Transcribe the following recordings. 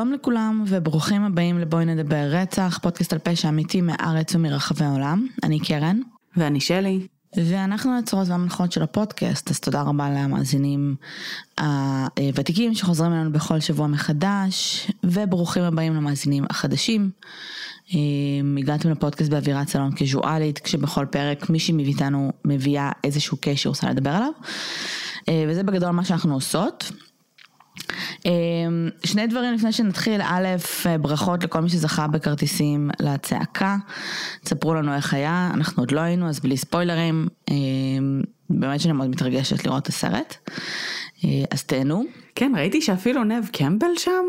שלום לכולם וברוכים הבאים לבואי נדבר רצח, פודקאסט על פשע אמיתי מהארץ ומרחבי העולם. אני קרן. ואני שלי. ואנחנו הצורות והמנחות של הפודקאסט, אז תודה רבה למאזינים הוותיקים שחוזרים אלינו בכל שבוע מחדש, וברוכים הבאים למאזינים החדשים. הגעתם לפודקאסט באווירת סלון קזואלית, כשבכל פרק מישהי מאיתנו מביאה איזשהו קשר שרוצה לדבר עליו, וזה בגדול מה שאנחנו עושות. אמ, שני דברים לפני שנתחיל, א', ברכות לכל מי שזכה בכרטיסים לצעקה, תספרו לנו איך היה, אנחנו עוד לא היינו אז בלי ספוילרים, אמ, באמת שאני מאוד מתרגשת לראות את הסרט, אה, אז תהנו. כן, ראיתי שאפילו נב קמבל שם.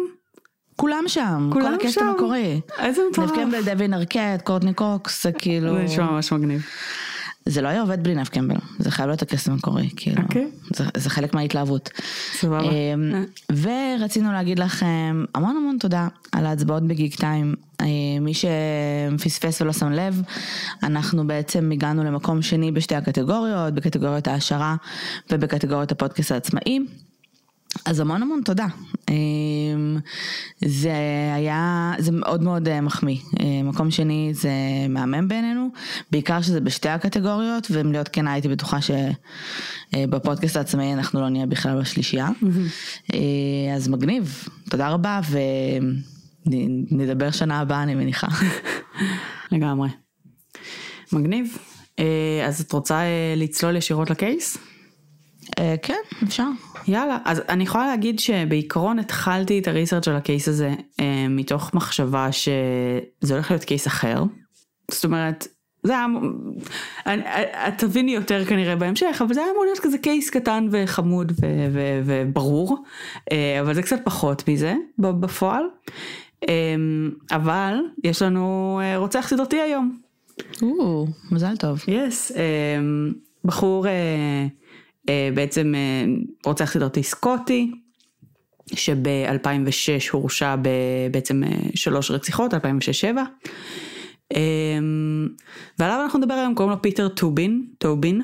כולם שם, כולם כל הקשת המקורי. איזה מטורף. נב קמבל, דווין ארקט, קורטני קוקס, זה כאילו... זה נשמע ממש מגניב. זה לא היה עובד בלי נף קמבל, זה חייב להיות הכסף המקורי, כאילו, okay. אוקיי. זה, זה חלק מההתלהבות. סבבה. אמ, ורצינו להגיד לכם המון המון תודה על ההצבעות בגיק טיים. אה, מי שפספס ולא שם לב, אנחנו בעצם הגענו למקום שני בשתי הקטגוריות, בקטגוריות העשרה ובקטגוריות הפודקאסט העצמאי. אז המון המון תודה. אמ, זה היה, זה מאוד מאוד אה, מחמיא. אה, מקום שני זה מהמם בעינינו, בעיקר שזה בשתי הקטגוריות, ואם להיות כנה הייתי בטוחה שבפודקאסט אה, העצמאי אנחנו לא נהיה בכלל בשלישייה. אז מגניב, תודה רבה ונדבר שנה הבאה אני מניחה. לגמרי. מגניב. אז את רוצה לצלול ישירות לקייס? כן, אפשר. יאללה, אז אני יכולה להגיד שבעיקרון התחלתי את הריסרצ' של הקייס הזה אה, מתוך מחשבה שזה הולך להיות קייס אחר. זאת אומרת, זה היה, את תביני יותר כנראה בהמשך, אבל זה היה אמור להיות כזה קייס קטן וחמוד ו, ו, וברור, אה, אבל זה קצת פחות מזה בפועל. אה, אבל יש לנו אה, רוצח סדרתי היום. או, מזל טוב. יס, yes, בחור אה, בעצם אה, רוצח סדרתי סקוטי, שב-2006 הורשע בעצם אה, שלוש רציחות, 2006-2007. ועליו אנחנו נדבר היום, קוראים לו פיטר טובין, טובין.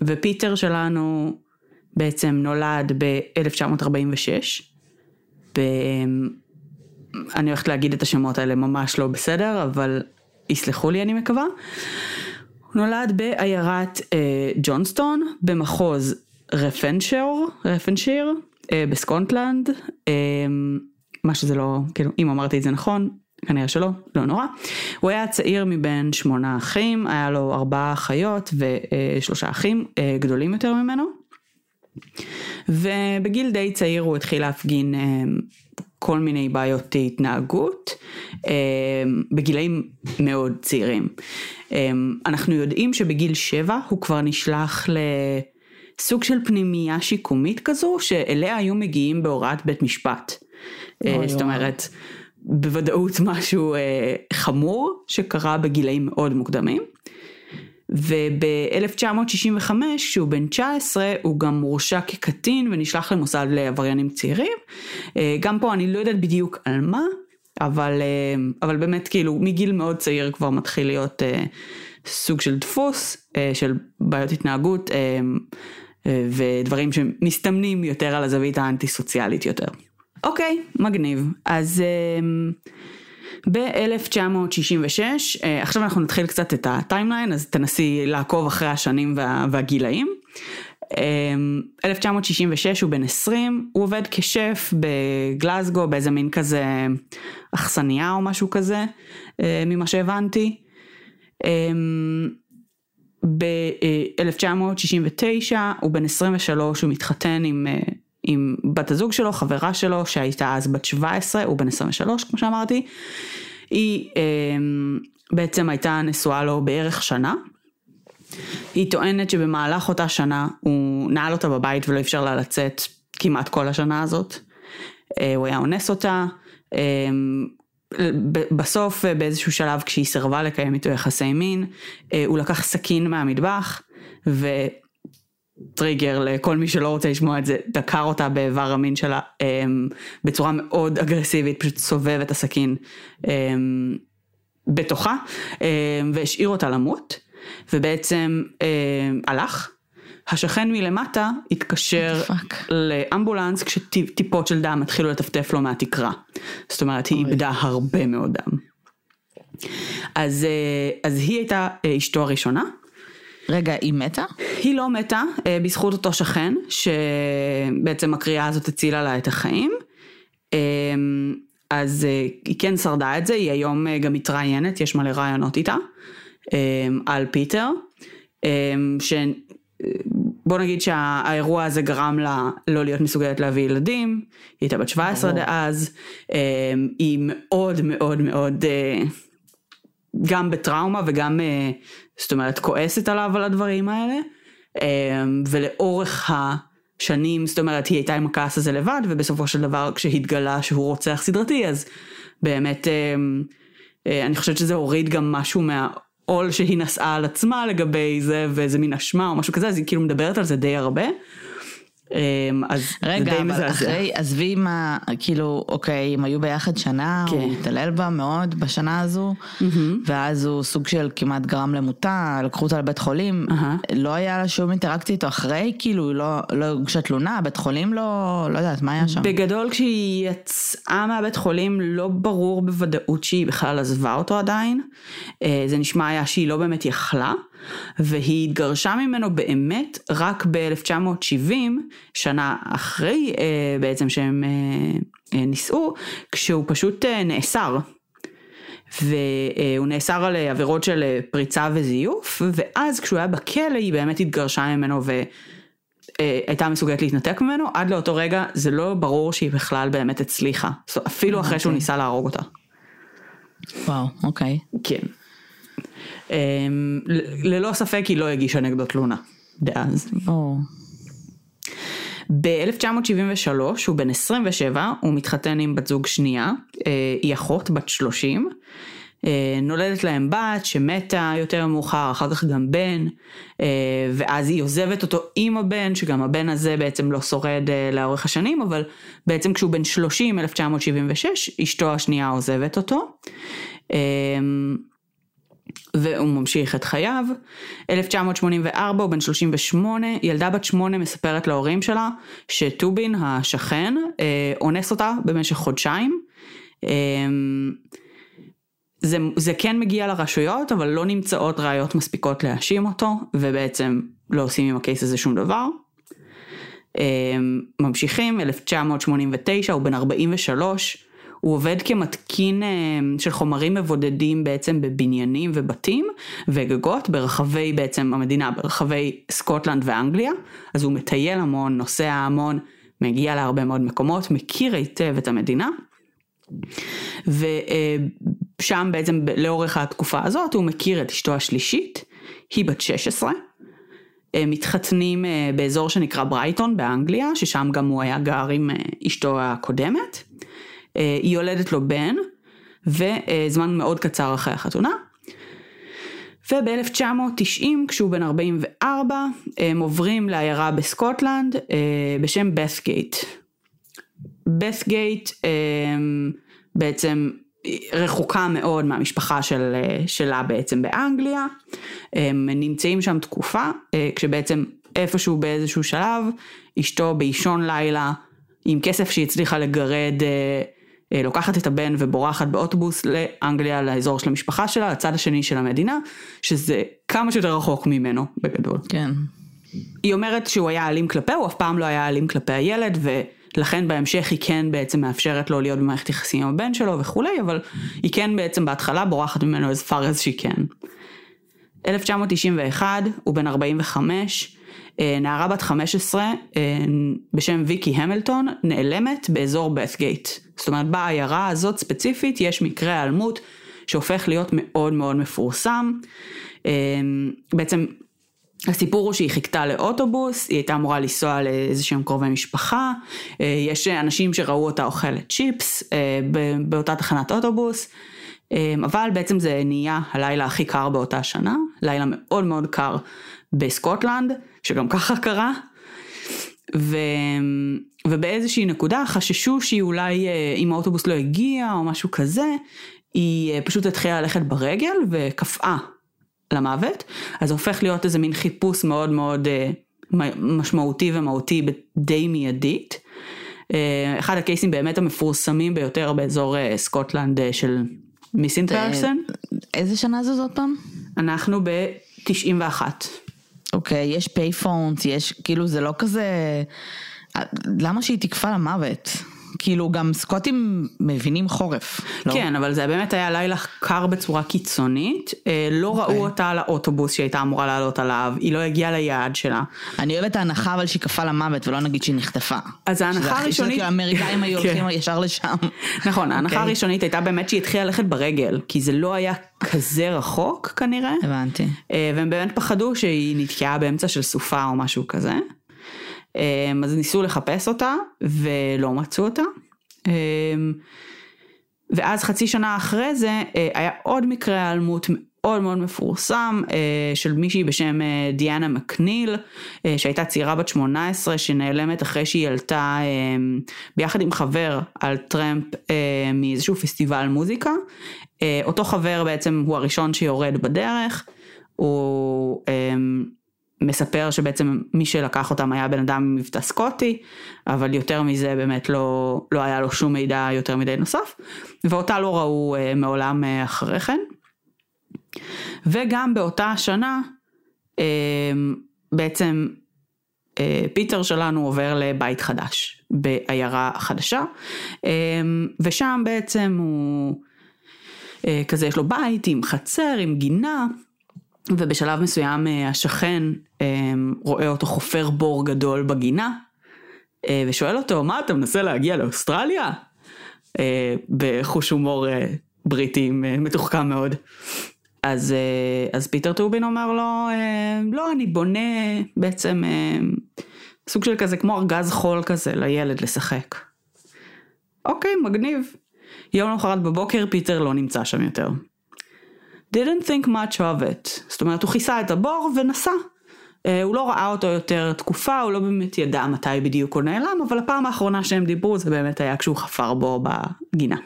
ופיטר שלנו בעצם נולד ב-1946. אני הולכת להגיד את השמות האלה ממש לא בסדר, אבל יסלחו לי אני מקווה. נולד בעיירת אה, ג'ונסטון במחוז רפנשור, רפנשיר אה, בסקונטלנד, אה, מה שזה לא, כאילו אם אמרתי את זה נכון, כנראה שלא, לא נורא. הוא היה צעיר מבין שמונה אחים, היה לו ארבעה אחיות ושלושה אחים אה, גדולים יותר ממנו. ובגיל די צעיר הוא התחיל להפגין אה, כל מיני בעיות התנהגות אה, בגילאים מאוד צעירים. אה, אנחנו יודעים שבגיל שבע הוא כבר נשלח לסוג של פנימייה שיקומית כזו שאליה היו מגיעים בהוראת בית משפט. זאת אומרת בוודאות משהו חמור שקרה בגילאים מאוד מוקדמים. וב-1965, כשהוא בן 19, הוא גם הורשע כקטין ונשלח למוסד לעבריינים צעירים. אה, גם פה אני לא יודעת בדיוק על מה, אבל, אה, אבל באמת כאילו מגיל מאוד צעיר כבר מתחיל להיות אה, סוג של דפוס של בעיות התנהגות ודברים שמסתמנים יותר על הזווית האנטי סוציאלית יותר. אוקיי, מגניב. אז... ב-1966, אה, עכשיו אנחנו נתחיל קצת את הטיימליין, אז תנסי לעקוב אחרי השנים וה, והגילאים. 1966 אה, הוא בן 20, הוא עובד כשף בגלסגו באיזה מין כזה אכסניה או משהו כזה, אה, ממה שהבנתי. ב-1969 הוא בן 23, הוא מתחתן עם, עם בת הזוג שלו, חברה שלו, שהייתה אז בת 17, הוא בן 23 כמו שאמרתי. היא אמ, בעצם הייתה נשואה לו בערך שנה. היא טוענת שבמהלך אותה שנה הוא נעל אותה בבית ולא אפשר לה לצאת כמעט כל השנה הזאת. אה, הוא היה אונס אותה. אמ, בסוף באיזשהו שלב כשהיא סירבה לקיים איתו יחסי מין, אה, הוא לקח סכין מהמטבח וטריגר לכל מי שלא רוצה לשמוע את זה, דקר אותה באיבר המין שלה אמ, בצורה מאוד אגרסיבית, פשוט סובב את הסכין בתוכה והשאיר אותה למות ובעצם הלך השכן מלמטה התקשר. לאמבולנס כשטיפות של דם התחילו לטפטף לו מהתקרה. זאת אומרת, היא. איבדה הרבה מאוד דם. אז, אה, אז היא הייתה אה, אשתו הראשונה. רגע, היא מתה? היא לא מתה אה, בזכות אותו שכן, שבעצם הקריאה הזאת הצילה לה את החיים. אה, אז אה, היא כן שרדה את זה, היא היום גם מתראיינת, יש מלא רעיונות איתה, על פיטר. ש... בוא נגיד שהאירוע הזה גרם לה לא להיות מסוגלת להביא ילדים, היא הייתה בת 17 ברור. דאז, היא מאוד מאוד מאוד גם בטראומה וגם, זאת אומרת, כועסת עליו על הדברים האלה, אה, ולאורך השנים, זאת אומרת, היא הייתה עם הכעס הזה לבד, ובסופו של דבר כשהתגלה שהוא רוצח סדרתי, אז באמת, אה, אה, אני חושבת שזה הוריד גם משהו מהעול שהיא נשאה על עצמה לגבי זה, ואיזה מין אשמה או משהו כזה, אז היא כאילו מדברת על זה די הרבה. אה, אז זה רגע, די אבל מזעזע. אחרי, עזבי מה, כאילו, אוקיי, הם היו ביחד שנה, כן. הוא התעלל בה מאוד בשנה הזו, ואז הוא סוג של כמעט גרם למותה, לקחו אותה לבית חולים, אהה. לא היה לה שום אינטראקציה איתו אחרי, כאילו, לא לא הוגשה תלונה, בית חולים לא, לא יודעת, מה היה שם? בגדול כשהיא יצאה מהבית חולים לא ברור בוודאות שהיא בכלל עזבה אותו עדיין. אה, זה נשמע היה שהיא לא באמת יכלה, והיא התגרשה ממנו באמת רק ב-1970, שנה אחרי אה, בעצם שהם אה, אה, נישאו, כשהוא פשוט אה, נאסר. והוא נאסר על עבירות של אה, פריצה וזיוף, ואז כשהוא היה בכלא היא באמת התגרשה ממנו ו... אה, מסוגלת להתנתק ממנו, עד לאותו רגע זה לא ברור שהיא בכלל באמת הצליחה, אפילו אחרי שהוא אוקיי. ניסה להרוג אותה. וואו, אוקיי. כן. אמ, ללא ספק היא לא הגישה נגדו תלונה, דאז. או, ב-1973 הוא בן 27, הוא מתחתן עם בת זוג שנייה, אה, היא אחות בת 30. אה, נולדת להם בת שמתה יותר מאוחר, אחר כך גם בן, אה, ואז היא עוזבת אותו עם הבן, שגם הבן הזה בעצם לא שורד לאורך השנים, אבל בעצם כשהוא בן 30, 1976, אשתו השנייה עוזבת אותו. והוא ממשיך את חייו. 1984 הוא בן 38, ילדה בת 8 מספרת להורים שלה שטובין השכן אה, אונס אותה במשך חודשיים. אה, זה, זה כן מגיע לרשויות אבל לא נמצאות ראיות מספיקות להאשים אותו ובעצם לא עושים עם הקייס הזה שום דבר. אה, ממשיכים, 1989 הוא בן 43, הוא עובד כמתקין אה, של חומרים מבודדים בעצם בבניינים ובתים וגגות ברחבי בעצם המדינה, ברחבי סקוטלנד ואנגליה, אז הוא מטייל המון, נוסע המון, מגיע להרבה מאוד מקומות, מכיר היטב את המדינה. ושם בעצם לאורך התקופה הזאת הוא מכיר את אשתו השלישית, היא בת 16. הם מתחתנים אה, באזור שנקרא ברייטון באנגליה, ששם גם הוא היה גר עם אה, אשתו הקודמת. אה, היא יולדת לו בן, וזמן מאוד קצר אחרי החתונה. וב-1990, כשהוא בן 44, הם עוברים לעיירה בסקוטלנד אה, בשם בת'גייט. בת'גייט אה, בעצם רחוקה מאוד מהמשפחה של, שלה בעצם באנגליה. הם נמצאים שם תקופה, כשבעצם איפשהו באיזשהו שלב, אשתו באישון לילה, עם כסף שהיא הצליחה לגרד, לוקחת את הבן ובורחת באוטובוס לאנגליה, לאזור של המשפחה שלה, לצד השני של המדינה, שזה כמה שיותר רחוק ממנו בגדול. כן. היא אומרת שהוא היה אלים כלפיה, הוא אף פעם לא היה אלים כלפי הילד, ולכן בהמשך היא כן בעצם מאפשרת לו להיות במערכת יחסים עם הבן שלו וכולי, אבל היא כן בעצם בהתחלה בורחת ממנו as far as she can. 1991, הוא בן 45, אה, נערה בת 15 אה, בשם ויקי המילטון נעלמת באזור בת'גייט. זאת אומרת בעיירה הזאת ספציפית יש מקרה היעלמות שהופך להיות מאוד מאוד מפורסם. אה, בעצם הסיפור הוא שהיא חיכתה לאוטובוס, היא הייתה אמורה לנסוע לאיזה שהם קרובי משפחה, אה, יש אנשים שראו אותה אוכלת צ'יפס אה, באותה תחנת אוטובוס, אה, אבל בעצם זה נהיה הלילה הכי קר באותה שנה, לילה מאוד מאוד קר בסקוטלנד, שגם ככה קרה, ו... ובאיזושהי נקודה חששו שהיא אולי, אה, אם האוטובוס לא הגיע או משהו כזה, היא אה, פשוט התחילה ללכת ברגל וקפאה למוות, אז הופך להיות איזה מין חיפוש מאוד מאוד אה, משמעותי ומהותי די מיידית. אחד הקייסים באמת המפורסמים ביותר באזור סקוטלנד של missing person. איזה שנה זו זאת פעם? אנחנו ב-91. אוקיי, יש payphones, יש, כאילו זה לא כזה... למה שהיא תקפא למוות? כאילו גם סקוטים מבינים חורף. לא? כן, אבל זה באמת היה לילה קר בצורה קיצונית. אה, לא okay. ראו אוקיי. אותה על האוטובוס שהיא הייתה אמורה לעלות עליו, היא לא הגיעה ליעד שלה. אני אוהבת ההנחה אבל שהיא קפאה למוות ולא נגיד שהיא נחטפה. אז ההנחה הראשונית... שזה האמריקאים היו כן. הולכים ישר לשם. נכון, ההנחה okay. אוקיי. הראשונית הייתה באמת שהיא התחילה ללכת ברגל, כי זה לא היה כזה רחוק כנראה. הבנתי. אה, והם באמת פחדו שהיא נתקעה באמצע של סופה או משהו כזה. אמ, אז ניסו לחפש אותה ולא מצאו אותה. אמ, ואז חצי שנה אחרי זה אה, היה עוד מקרה היעלמות מאוד מאוד מפורסם אה, של מישהי בשם אה, דיאנה מקניל שהייתה צעירה בת 18 שנעלמת אחרי שהיא עלתה ביחד עם חבר על טרמפ מאיזשהו פסטיבל מוזיקה. אותו חבר בעצם הוא הראשון שיורד בדרך. הוא אמ, מספר שבעצם מי שלקח אותם היה בן אדם מבטא סקוטי, אבל יותר מזה באמת לא, לא היה לו שום מידע יותר מדי נוסף, ואותה לא ראו אה, מעולם אה, אחרי כן. וגם באותה השנה, אה, בעצם אה, פיטר שלנו עובר לבית חדש, בעיירה חדשה, אה, ושם בעצם הוא, אה, כזה יש לו בית עם חצר, עם גינה, ובשלב מסוים אה, השכן אה, רואה אותו חופר בור גדול בגינה, אה, ושואל אותו, מה אתה מנסה להגיע לאוסטרליה? בחוש הומור בריטי מתוחכם מאוד. אז, אז פיטר טובין אומר לו, לא, אני בונה בעצם סוג של כזה כמו ארגז חול כזה לילד לשחק. אוקיי, מגניב. יום למחרת בבוקר פיטר לא נמצא שם יותר. Didn't think much of it. זאת אומרת, הוא כיסה את הבור ונסע. Uh, הוא לא ראה אותו יותר תקופה, הוא לא באמת ידע מתי בדיוק הוא נעלם, אבל הפעם האחרונה שהם דיברו זה באמת היה כשהוא חפר בו בגינה.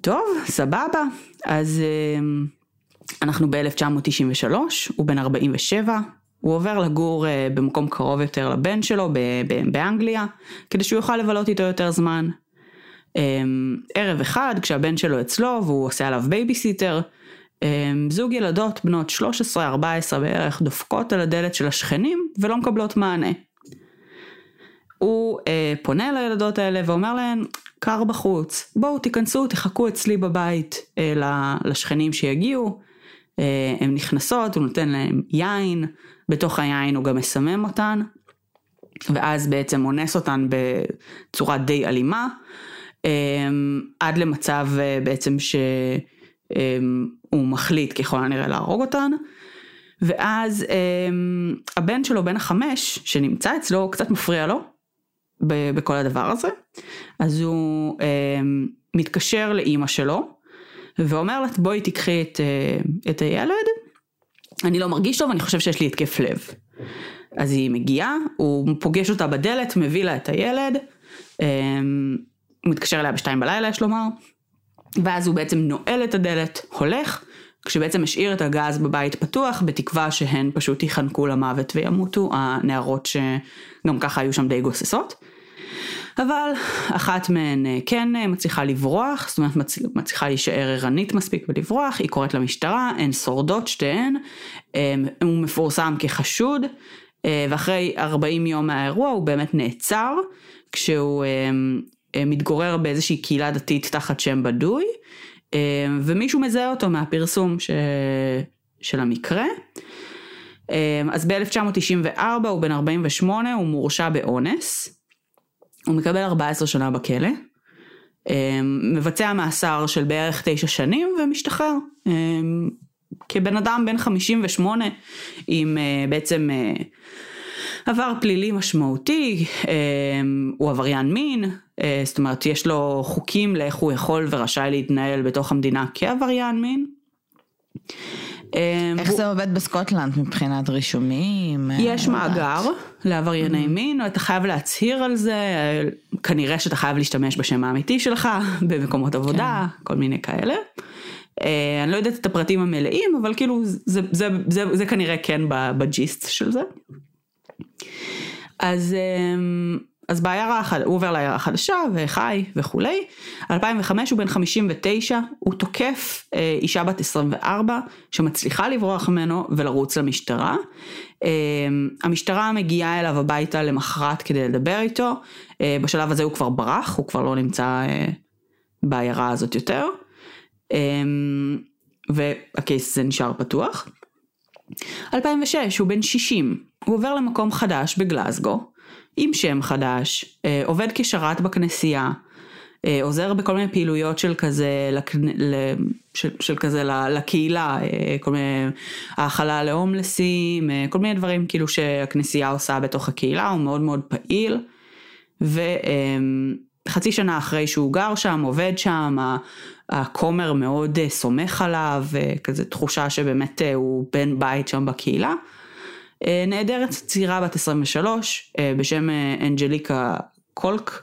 טוב, סבבה. אז uh, אנחנו ב-1993, הוא בן 47, הוא עובר לגור uh, במקום קרוב יותר לבן שלו באנגליה, כדי שהוא יוכל לבלות איתו יותר זמן. Um, ערב אחד, כשהבן שלו אצלו והוא עושה עליו בייביסיטר, זוג ילדות בנות 13-14 בערך דופקות על הדלת של השכנים ולא מקבלות מענה. הוא אה, פונה לילדות האלה ואומר להן, קר בחוץ, בואו תיכנסו, תחכו אצלי בבית אה, לשכנים שיגיעו. אה, הן נכנסות, הוא נותן להן יין, בתוך היין הוא גם מסמם אותן, ואז בעצם אונס אותן בצורה די אלימה, אה, עד למצב אה, בעצם ש... אה, הוא מחליט ככל הנראה להרוג אותן. ואז אמ, הבן שלו, בן החמש, שנמצא אצלו, קצת מפריע לו בכל הדבר הזה. אז הוא אמ, מתקשר לאימא שלו, ואומר לה, בואי תיקחי את, אה, את הילד, אני לא מרגיש טוב, אני חושב שיש לי התקף לב. אז היא מגיעה, הוא פוגש אותה בדלת, מביא לה את הילד, אמ, הוא מתקשר אליה בשתיים בלילה, יש לומר, ואז הוא בעצם נועל את הדלת, הולך, כשבעצם השאיר את הגז בבית פתוח, בתקווה שהן פשוט ייחנקו למוות וימותו, הנערות שגם ככה היו שם די גוססות. אבל אחת מהן אה, כן אה, מצליחה לברוח, זאת אומרת מצליחה להישאר ערנית מספיק ולברוח, היא קוראת למשטרה, הן שורדות שתיהן, אה, הוא מפורסם כחשוד, ואחרי 40 יום מהאירוע הוא באמת נעצר, כשהוא אה, מתגורר באיזושהי קהילה דתית תחת שם בדוי, אה, ומישהו מזהה אותו מהפרסום ש... של המקרה. אה, אז ב-1994 הוא בן 48, הוא מורשע באונס, הוא מקבל 14 שנה בכלא, מבצע מאסר של בערך 9 שנים ומשתחרר. כבן אדם בן 58 עם בעצם עבר פלילי משמעותי, הוא עבריין מין, אה, זאת אומרת, יש לו חוקים לאיך הוא יכול ורשאי להתנהל בתוך המדינה כעבריין מין. אה, איך זה עובד בסקוטלנד מבחינת רישומים? אה, יש מאגר לעברייני mm-hmm. מין, אתה חייב להצהיר על זה, כנראה שאתה חייב להשתמש בשם האמיתי שלך במקומות עבודה, כן. כל מיני כאלה. אני לא יודעת את הפרטים המלאים, אבל כאילו זה, זה, זה, זה כנראה כן בג'יסט של זה. אז, אמ, אז בעיירה, הוא עובר לעיירה החדשה וחי וכולי. 2005 הוא בן 59, הוא תוקף אה, אישה בת 24 שמצליחה לברוח ממנו ולרוץ למשטרה. אה, המשטרה מגיעה אליו הביתה למחרת כדי לדבר איתו, אה, בשלב הזה הוא כבר ברח, הוא כבר לא נמצא אה, בעיירה הזאת יותר. אה, והקייס הזה נשאר פתוח. 2006 הוא בן 60, הוא עובר למקום חדש בגלזגו, עם שם חדש, אה, עובד כשרת בכנסייה, אה, עוזר בכל מיני פעילויות של כזה, של, של כזה לקהילה, אה, כל מיני האכלה להומלסים, כל מיני דברים כאילו שהכנסייה עושה בתוך הקהילה, הוא מאוד מאוד פעיל. וחצי שנה אחרי שהוא גר שם, עובד שם, הכומר מאוד סומך עליו, כזה תחושה שבאמת הוא בן בית שם בקהילה. אה, נעדרת צעירה בת 23 אה, בשם אה, אנג'ליקה קולק,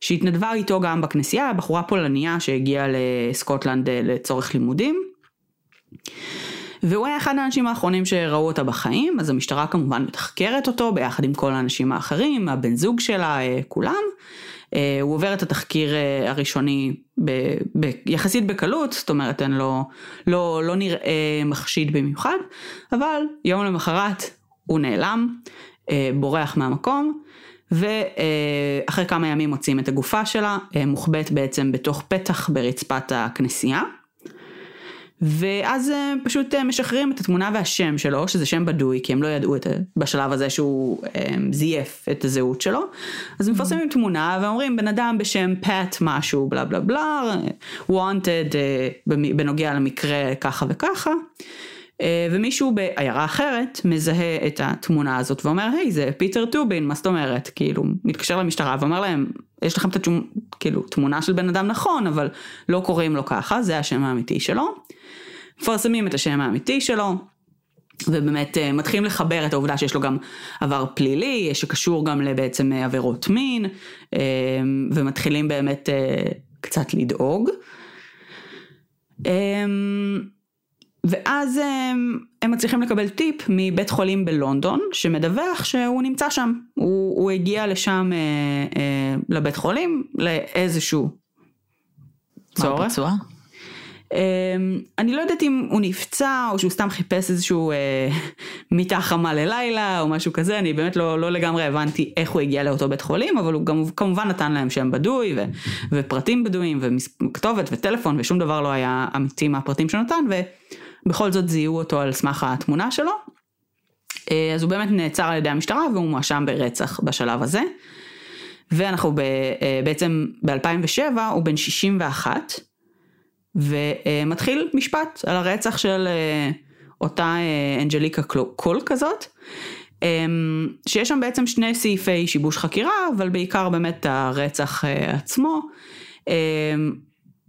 שהתנדבה איתו גם בכנסייה, בחורה פולניה שהגיעה לסקוטלנד לצורך לימודים. והוא היה אחד האנשים האחרונים שראו אותה בחיים, אז המשטרה כמובן מתחקרת אותו ביחד עם כל האנשים האחרים, הבן זוג שלה, כולם. אה, הוא עובר את התחקיר אה, הראשוני ב, ב, יחסית בקלות, זאת אומרת אין לו, לא, לא נראה מחשיד במיוחד, אבל יום למחרת הוא נעלם, אה, בורח מהמקום, ואחרי כמה ימים מוצאים את הגופה שלה, מוחבאת בעצם בתוך פתח ברצפת הכנסייה. ואז אה, פשוט אה, משחררים את התמונה והשם שלו, שזה שם בדוי, כי הם לא ידעו את, בשלב הזה שהוא אה, זייף את הזהות שלו. אז מפרסמים תמונה ואומרים בן אדם בשם פאט משהו בלה בלה בלה, במ- בנוגע למקרה ככה וככה. ומישהו בעיירה אחרת מזהה את התמונה הזאת ואומר היי זה פיטר טובין מה זאת אומרת כאילו מתקשר למשטרה ואומר להם יש לכם את התמונה כאילו של בן אדם נכון אבל לא קוראים לו ככה זה השם האמיתי שלו. מפרסמים את השם האמיתי שלו ובאמת אה, מתחילים לחבר את העובדה שיש לו גם עבר פלילי שקשור גם לבעצם אה, עבירות מין אה, ומתחילים באמת אה, קצת לדאוג. ואז הם, הם מצליחים לקבל טיפ מבית חולים בלונדון שמדווח שהוא נמצא שם, הוא, הוא הגיע לשם אה, אה, לבית חולים לאיזשהו מה צורך. הפצוע? אה, אני לא יודעת אם הוא נפצע או שהוא סתם חיפש איזשהו אה, מיטה חמה ללילה או משהו כזה, אני באמת לא, לא לגמרי הבנתי איך הוא הגיע לאותו בית חולים, אבל הוא גם כמובן נתן להם שם בדוי ו, ופרטים בדויים וכתובת וטלפון ושום דבר לא היה אמיתי מהפרטים שהוא נתן ובכל זאת זיהו אותו על סמך התמונה שלו. אה, אז הוא באמת נעצר על ידי המשטרה והוא מואשם ברצח בשלב הזה. ואנחנו ב, אה, בעצם ב-2007 הוא בן 61 ומתחיל משפט על הרצח של אה, אותה אה, אנג'ליקה קול כזאת. אמ, שיש שם בעצם שני סעיפי שיבוש חקירה, אבל בעיקר באמת הרצח אה, עצמו.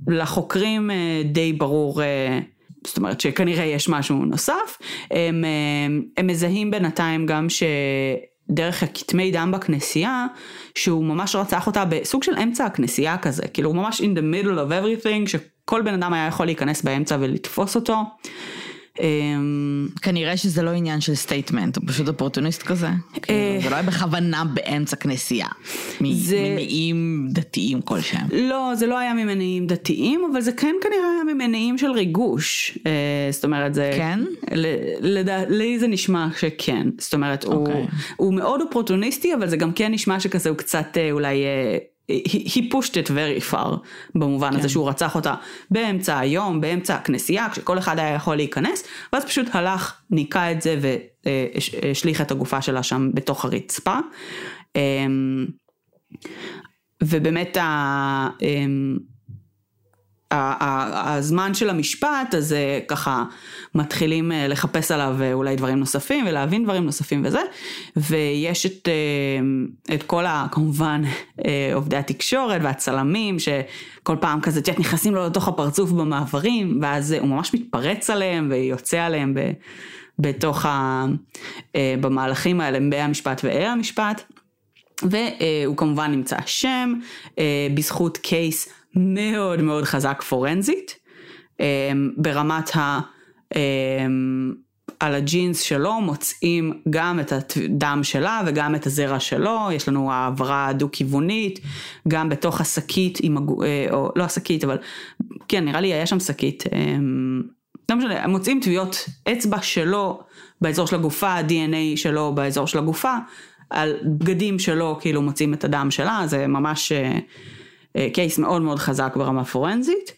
לחוקרים אה, די ברור, אה, זאת אומרת שכנראה יש משהו נוסף. הם, אה, הם מזהים בינתיים גם שדרך הכתמי דם בכנסייה, שהוא ממש רצח אותה בסוג של אמצע הכנסייה כזה, כאילו הוא ממש in the middle of everything, שכל בן אדם היה יכול להיכנס באמצע ולתפוס אותו. אמ, כנראה שזה לא עניין של statement, הוא פשוט אופורטוניסט כזה. כאילו, זה לא היה בכוונה באמצע כנסייה. ממניעים דתיים כלשהם. לא, זה לא היה ממניעים דתיים, אבל זה כן כנראה היה ממניעים של ריגוש. אה, זאת אומרת, זה... כן? לי זה נשמע שכן. זאת אומרת, הוא, אוקיי. הוא מאוד אופורטוניסטי, אבל זה גם כן נשמע שכזה הוא קצת אה, אולי... אה, he he pushed it very far במובן כן. הזה שהוא רצח אותה באמצע היום, באמצע הכנסייה, כשכל אחד היה יכול להיכנס, ואז פשוט הלך, ניקה את זה והשליך את הגופה שלה שם בתוך הרצפה. אמ, ובאמת ה... הזמן של המשפט, אז אה, ככה מתחילים אה, לחפש עליו אה, אולי דברים נוספים ולהבין דברים נוספים וזה, ויש את, את כל ה... כמובן עובדי התקשורת והצלמים, שכל פעם כזה, יודעת, נכנסים לו לתוך הפרצוף במעברים, ואז הוא ממש מתפרץ עליהם ויוצא עליהם ב, בתוך ה... במהלכים האלה, מהמשפט ואל המשפט. והוא כמובן נמצא אשם בזכות קייס מאוד מאוד חזק פורנזית אה, ברמת ה... אה, על הג'ינס שלו מוצאים גם את הדם שלה וגם את הזרע שלו, יש לנו העברה דו-כיוונית, גם בתוך השקית, אה, או לא השקית, אבל כן, נראה לי היה שם שקית. אמ, לא משנה, מוצאים טביעות אצבע שלו באזור של הגופה, ה-DNA שלו באזור של הגופה, על בגדים שלו כאילו מוצאים את הדם שלה, זה ממש קייס מאוד מאוד חזק ברמה פורנזית,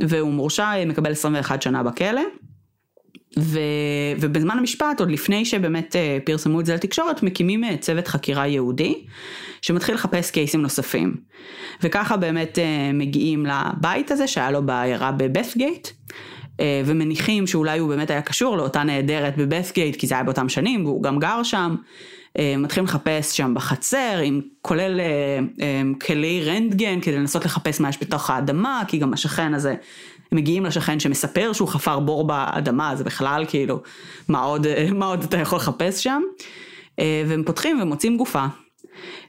והוא מורשע, מקבל 21 שנה בכלא. ו, ובזמן המשפט, עוד לפני שבאמת uh, פרסמו את זה לתקשורת, מקימים צוות חקירה יהודי, שמתחיל לחפש קייסים נוספים. וככה באמת מגיעים לבית הזה, שהיה לו בעיירה בבת'גייט, uh, ומניחים שאולי הוא באמת היה קשור לאותה נעדרת בבת'גייט, כי זה היה באותם שנים, והוא גם גר שם. Uh, מתחילים לחפש שם בחצר, עם כולל uh, um, כלי רנטגן, כדי לנסות לחפש מה יש בתוך האדמה, כי גם השכן הזה הם מגיעים לשכן שמספר שהוא חפר בור באדמה, זה בכלל כאילו, מה עוד, מה עוד אתה יכול לחפש שם? אה, והם פותחים ומוצאים גופה.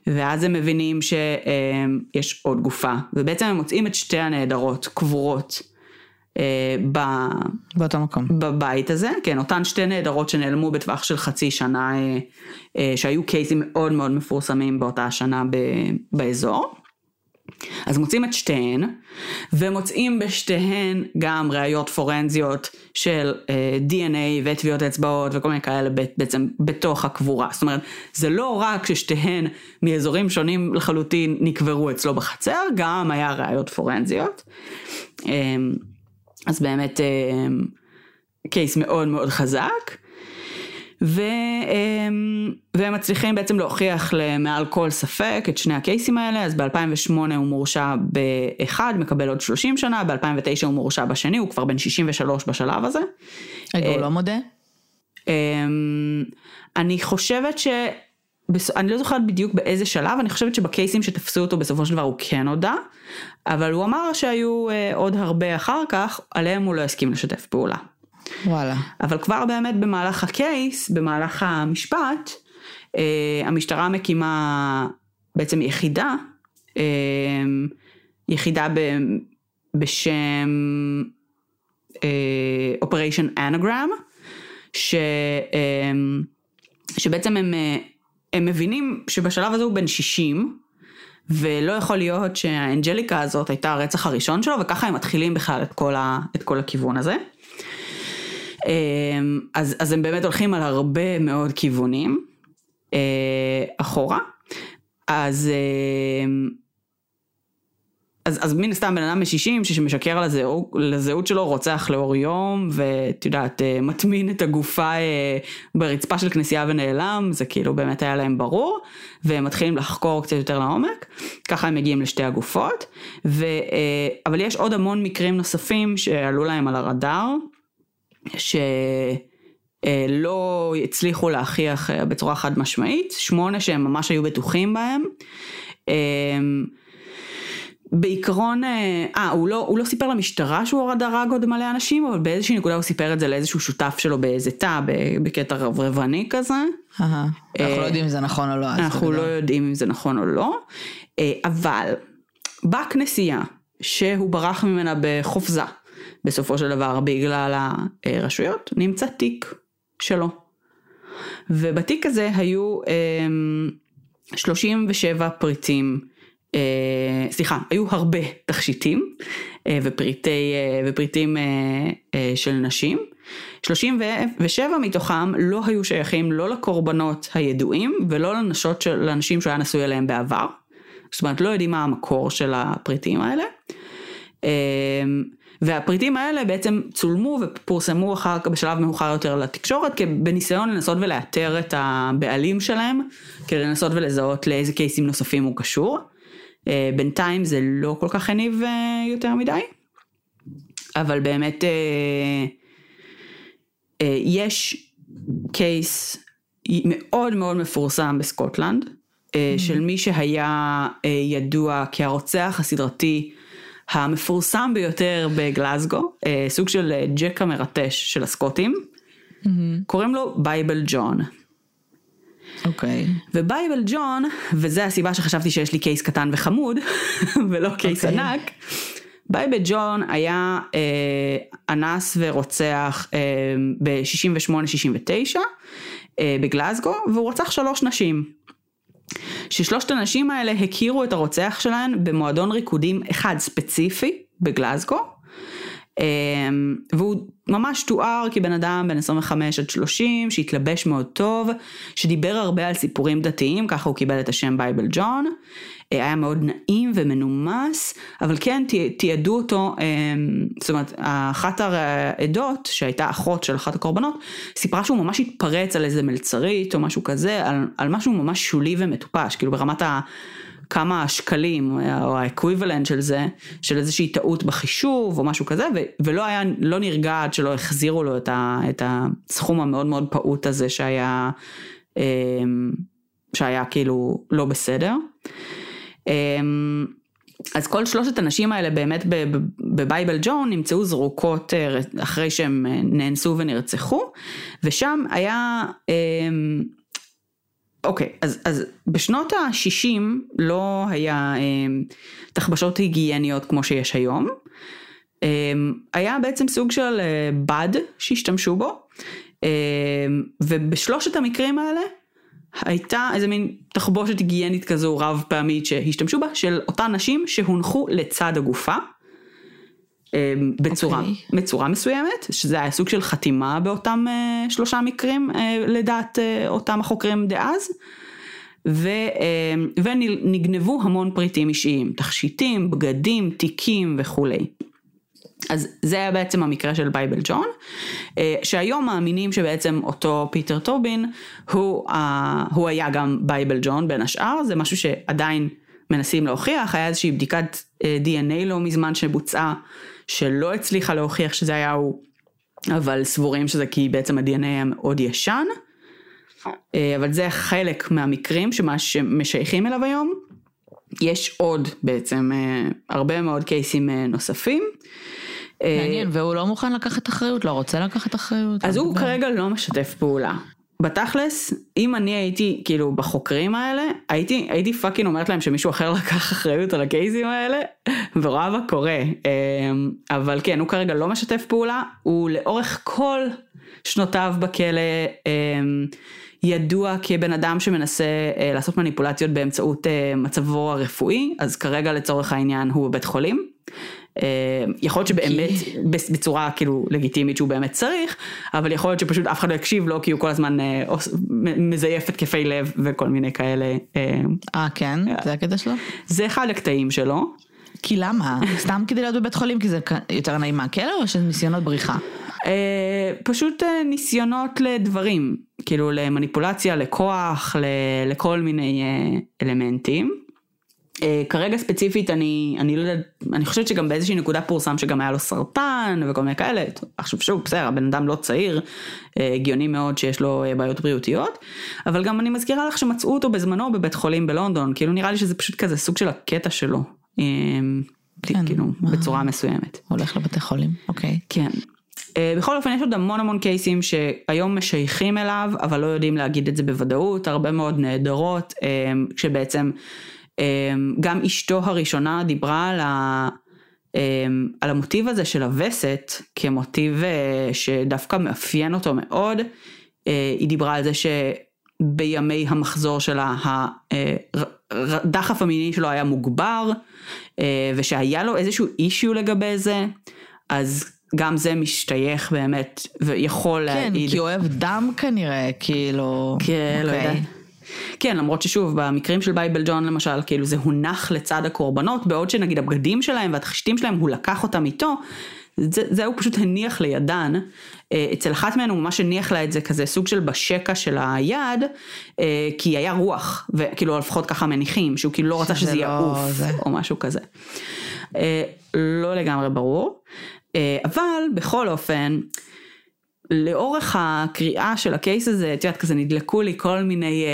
ואז הם מבינים שיש עוד גופה, ובעצם הם מוצאים את שתי הנעדרות קבורות. אה, ב... באותו מקום. בבית הזה, כן, אותן שתי נעדרות שנעלמו בטווח של חצי שנה, אה, שהיו קייסים מאוד מאוד מפורסמים באותה השנה באזור. אז מוצאים את שתיהן, ומוצאים בשתיהן גם ראיות פורנזיות של אה, DNA וטביעות אצבעות וכל מיני כאלה בעצם בתוך הקבורה. זאת אומרת, זה לא רק ששתיהן מאזורים שונים לחלוטין נקברו אצלו בחצר, גם היה ראיות פורנזיות. Um, אז באמת קייס מאוד מאוד חזק. ו, אמ, והם מצליחים בעצם להוכיח מעל כל ספק את שני הקייסים האלה, אז ב-2008 הוא מורשע באחד, מקבל עוד 30 שנה, ב-2009 הוא מורשע בשני, הוא כבר בן 63 בשלב הזה. רגע, הוא אה, לא מודה? אמ, אני חושבת ש... אני לא זוכרת בדיוק באיזה שלב, אני חושבת שבקייסים שתפסו אותו בסופו של דבר הוא כן הודה, אבל הוא אמר שהיו אה, עוד הרבה אחר כך, עליהם הוא לא הסכים לשתף פעולה. וואלה. אבל כבר באמת במהלך הקייס, במהלך המשפט, אה, המשטרה מקימה בעצם יחידה, אה, יחידה ב, בשם Operation Anagram, ש, שבעצם הם, הם מבינים שבשלב הזה הוא בן 60, ולא יכול להיות שהאנג'ליקה הזאת הייתה הרצח הראשון שלו, וככה הם מתחילים בכלל את כל, ה, את כל הכיוון הזה. אמ, אז, אז הם באמת הולכים על הרבה מאוד כיוונים אה, אחורה. אז, אמ, אז, אז מן הסתם בן אדם מ-60 שמשקר על לזהות שלו, רוצח לאור יום, ואת יודעת, אה, מטמין את הגופה אה, ברצפה של כנסייה ונעלם, זה כאילו באמת היה להם ברור, והם מתחילים לחקור קצת יותר לעומק, ככה הם מגיעים לשתי הגופות, ו, אבל יש עוד המון מקרים נוספים שעלו להם על הרדאר. שלא הצליחו להכיח אה, בצורה חד משמעית, שמונה שהם ממש היו בטוחים בהם. בעיקרון, אה, אה הוא, לא, הוא לא סיפר למשטרה שהוא הרג עוד מלא אנשים, אבל באיזושהי נקודה הוא סיפר את זה לאיזשהו שותף שלו באיזה תא, בקטע רברבני כזה. אנחנו לא יודעים אם זה נכון או לא. אנחנו לא יודעים אם זה נכון או לא, אבל בכנסייה שהוא ברח ממנה בחופזה, בסופו של דבר בגלל הרשויות, נמצא תיק שלו. ובתיק הזה היו 37 אמ, פריטים, אה, סליחה, היו הרבה תכשיטים אה, ופריטי, אה, ופריטים של נשים. 37 מתוכם לא היו שייכים לא לקורבנות הידועים ולא לנשות של, לאנשים שהוא היה נשוי אליהם בעבר. זאת אומרת לא יודעים מה המקור של הפריטים האלה. אמ, והפריטים האלה בעצם צולמו ופורסמו אחר כך בשלב מאוחר יותר לתקשורת בניסיון לנסות ולאתר את הבעלים שלהם כדי לנסות ולזהות לאיזה קייסים נוספים הוא קשור. אה, בינתיים זה לא כל כך הניב אה, יותר מדי, אבל באמת אה, יש קייס מאוד מאוד מפורסם בסקוטלנד mm-hmm. של מי שהיה ידוע כהרוצח הסדרתי המפורסם ביותר בגלזגו, סוג של ג'ק המרטש של הסקוטים, mm-hmm. קוראים לו בייבל ג'ון. אוקיי. אוקיי. ובייבל ג'ון, וזה הסיבה שחשבתי שיש לי case קטן וחמוד, ולא case אוקיי. ענק, בייבל ג'ון היה אה, אנס ורוצח אה, ב-68-69 אה, בגלזגו, והוא רצח שלוש נשים. ששלושת הנשים האלה הכירו את הרוצח שלהן במועדון ריקודים אחד ספציפי בגלזגו, והוא ממש תואר כבן אדם בן 25 עד 30 שהתלבש מאוד טוב, שדיבר הרבה על סיפורים דתיים, ככה הוא קיבל את השם בייבל ג'ון, אה, היה מאוד נעים ומנומס, אבל כן תיעדו אותו, אמ, זאת אומרת אחת העדות שהייתה אחות של אחת הקורבנות, סיפרה שהוא ממש התפרץ על איזה מלצרית או משהו כזה, על, על משהו ממש שולי ומטופש, כאילו ברמת ה... כמה שקלים או ה equivalent של זה, של איזושהי טעות בחישוב או משהו כזה, ולא היה, לא נרגע עד שלא החזירו לו את, ה- את הסכום המאוד מאוד פעוט הזה שהיה, אמ, שהיה כאילו לא בסדר. אמ, אז כל שלושת הנשים האלה באמת בבייבל ג'ון נמצאו זרוקות אה, אחרי שהם אה, נאנסו ונרצחו, ושם היה אוקיי, אז, אז בשנות ה-60 לא היה אה, תחבשות היגייניות כמו שיש היום. אה, היה בעצם סוג של אה, בד שהשתמשו בו, אה, ובשלושת המקרים האלה הייתה איזה מין תחבושת היגיינית כזו רב פעמית שהשתמשו בה, של אותן נשים שהונחו לצד הגופה. אמ, בצורה, okay. אוקיי. בצורה מסוימת, שזה היה סוג של חתימה באותם uh, שלושה מקרים uh, לדעת אה, אותם החוקרים דאז, ו, אה, ונגנבו המון פריטים אישיים, תכשיטים, בגדים, תיקים וכולי. אז זה היה בעצם המקרה של בייבל ג'ון, שהיום מאמינים שבעצם אותו פיטר טובין הוא, הוא היה גם בייבל ג'ון בין השאר, זה משהו שעדיין מנסים להוכיח, היה איזושהי בדיקת DNA לא מזמן שבוצעה שלא הצליחה להוכיח שזה היה הוא, אבל סבורים שזה כי בעצם ה-DNA היה מאוד ישן. אה, אבל זה חלק מהמקרים שמה שמשייכים אליו היום. יש עוד בעצם אה, הרבה מאוד קייסים אה, נוספים. מעניין, והוא לא מוכן לקחת אחריות, לא רוצה לקחת אחריות. אז הוא כרגע לא משתף פעולה. בתכלס, אם אני הייתי כאילו בחוקרים האלה, הייתי, הייתי פאקינג אומרת להם שמישהו אחר לקח אחריות על הקייסים האלה, ורואה מה קורה. אמ, אבל כן, הוא כרגע לא משתף פעולה, הוא לאורך כל שנותיו בכלא אמ, ידוע כבן אדם שמנסה אה, לעשות מניפולציות באמצעות אה, מצבו הרפואי, אז כרגע לצורך העניין הוא בבית חולים. אה, יכול להיות שבאמת בצורה כאילו לגיטימית שהוא באמת צריך, אבל יכול להיות שפשוט אף אחד לא יקשיב לו כי הוא כל הזמן אה, מזייף התקפי לב וכל מיני כאלה. אה, אה כן? זה הקטע שלו? זה אחד הקטעים שלו. כי למה? סתם כדי להיות בבית חולים כי זה יותר נעים מהכלא או שזה ניסיונות בריחה? פשוט ניסיונות לדברים, כאילו למניפולציה, לכוח, לכל מיני אלמנטים. Uh, כרגע ספציפית אני, אני לא יודעת, אני חושבת שגם באיזושהי נקודה פורסם שגם היה לו סרטן וכל מיני כאלה, עכשיו שוב בסדר הבן אדם לא צעיר, uh, הגיוני מאוד שיש לו uh, בעיות בריאותיות, אבל גם אני מזכירה לך שמצאו אותו בזמנו בבית חולים בלונדון, כאילו נראה לי שזה פשוט כזה סוג של הקטע שלו, כן, כאילו מה... בצורה מסוימת. הולך לבתי חולים, אוקיי. Okay. כן. בכל אופן יש עוד המון המון קייסים שהיום משייכים אליו אבל לא יודעים להגיד את זה בוודאות, הרבה מאוד נהדרות, uh, שבעצם גם אשתו הראשונה דיברה על, ה, אמ, על המוטיב הזה של הווסת כמוטיב אה, שדווקא מאפיין אותו מאוד. אה, היא דיברה על זה שבימי המחזור שלה הדחף המיני שלו היה מוגבר אה, ושהיה לו איזשהו אישיו לגבי זה. אז גם זה משתייך באמת ויכול כן, להעיד. כן, כי הוא אוהב דם כנראה, כאילו... כן, okay. לא אוקיי. יודעת. כן, למרות ששוב, במקרים של בייבל ג'ון למשל, כאילו זה הונח לצד הקורבנות, בעוד שנגיד הבגדים שלהם והתכשיטים שלהם, הוא לקח אותם איתו, זה, זה הוא פשוט הניח לידן, אה, אצל אחת מהן הוא ממש הניח לה את זה כזה סוג של בשקע של היד, אה, כי היה רוח, וכאילו לפחות ככה מניחים, שהוא כאילו לא רצה שזה לא יעוף, זה. או משהו כזה. אה, לא לגמרי ברור, אבל בכל אופן, לאורך הקריאה של הקייס הזה, את יודעת, כזה נדלקו לי כל מיני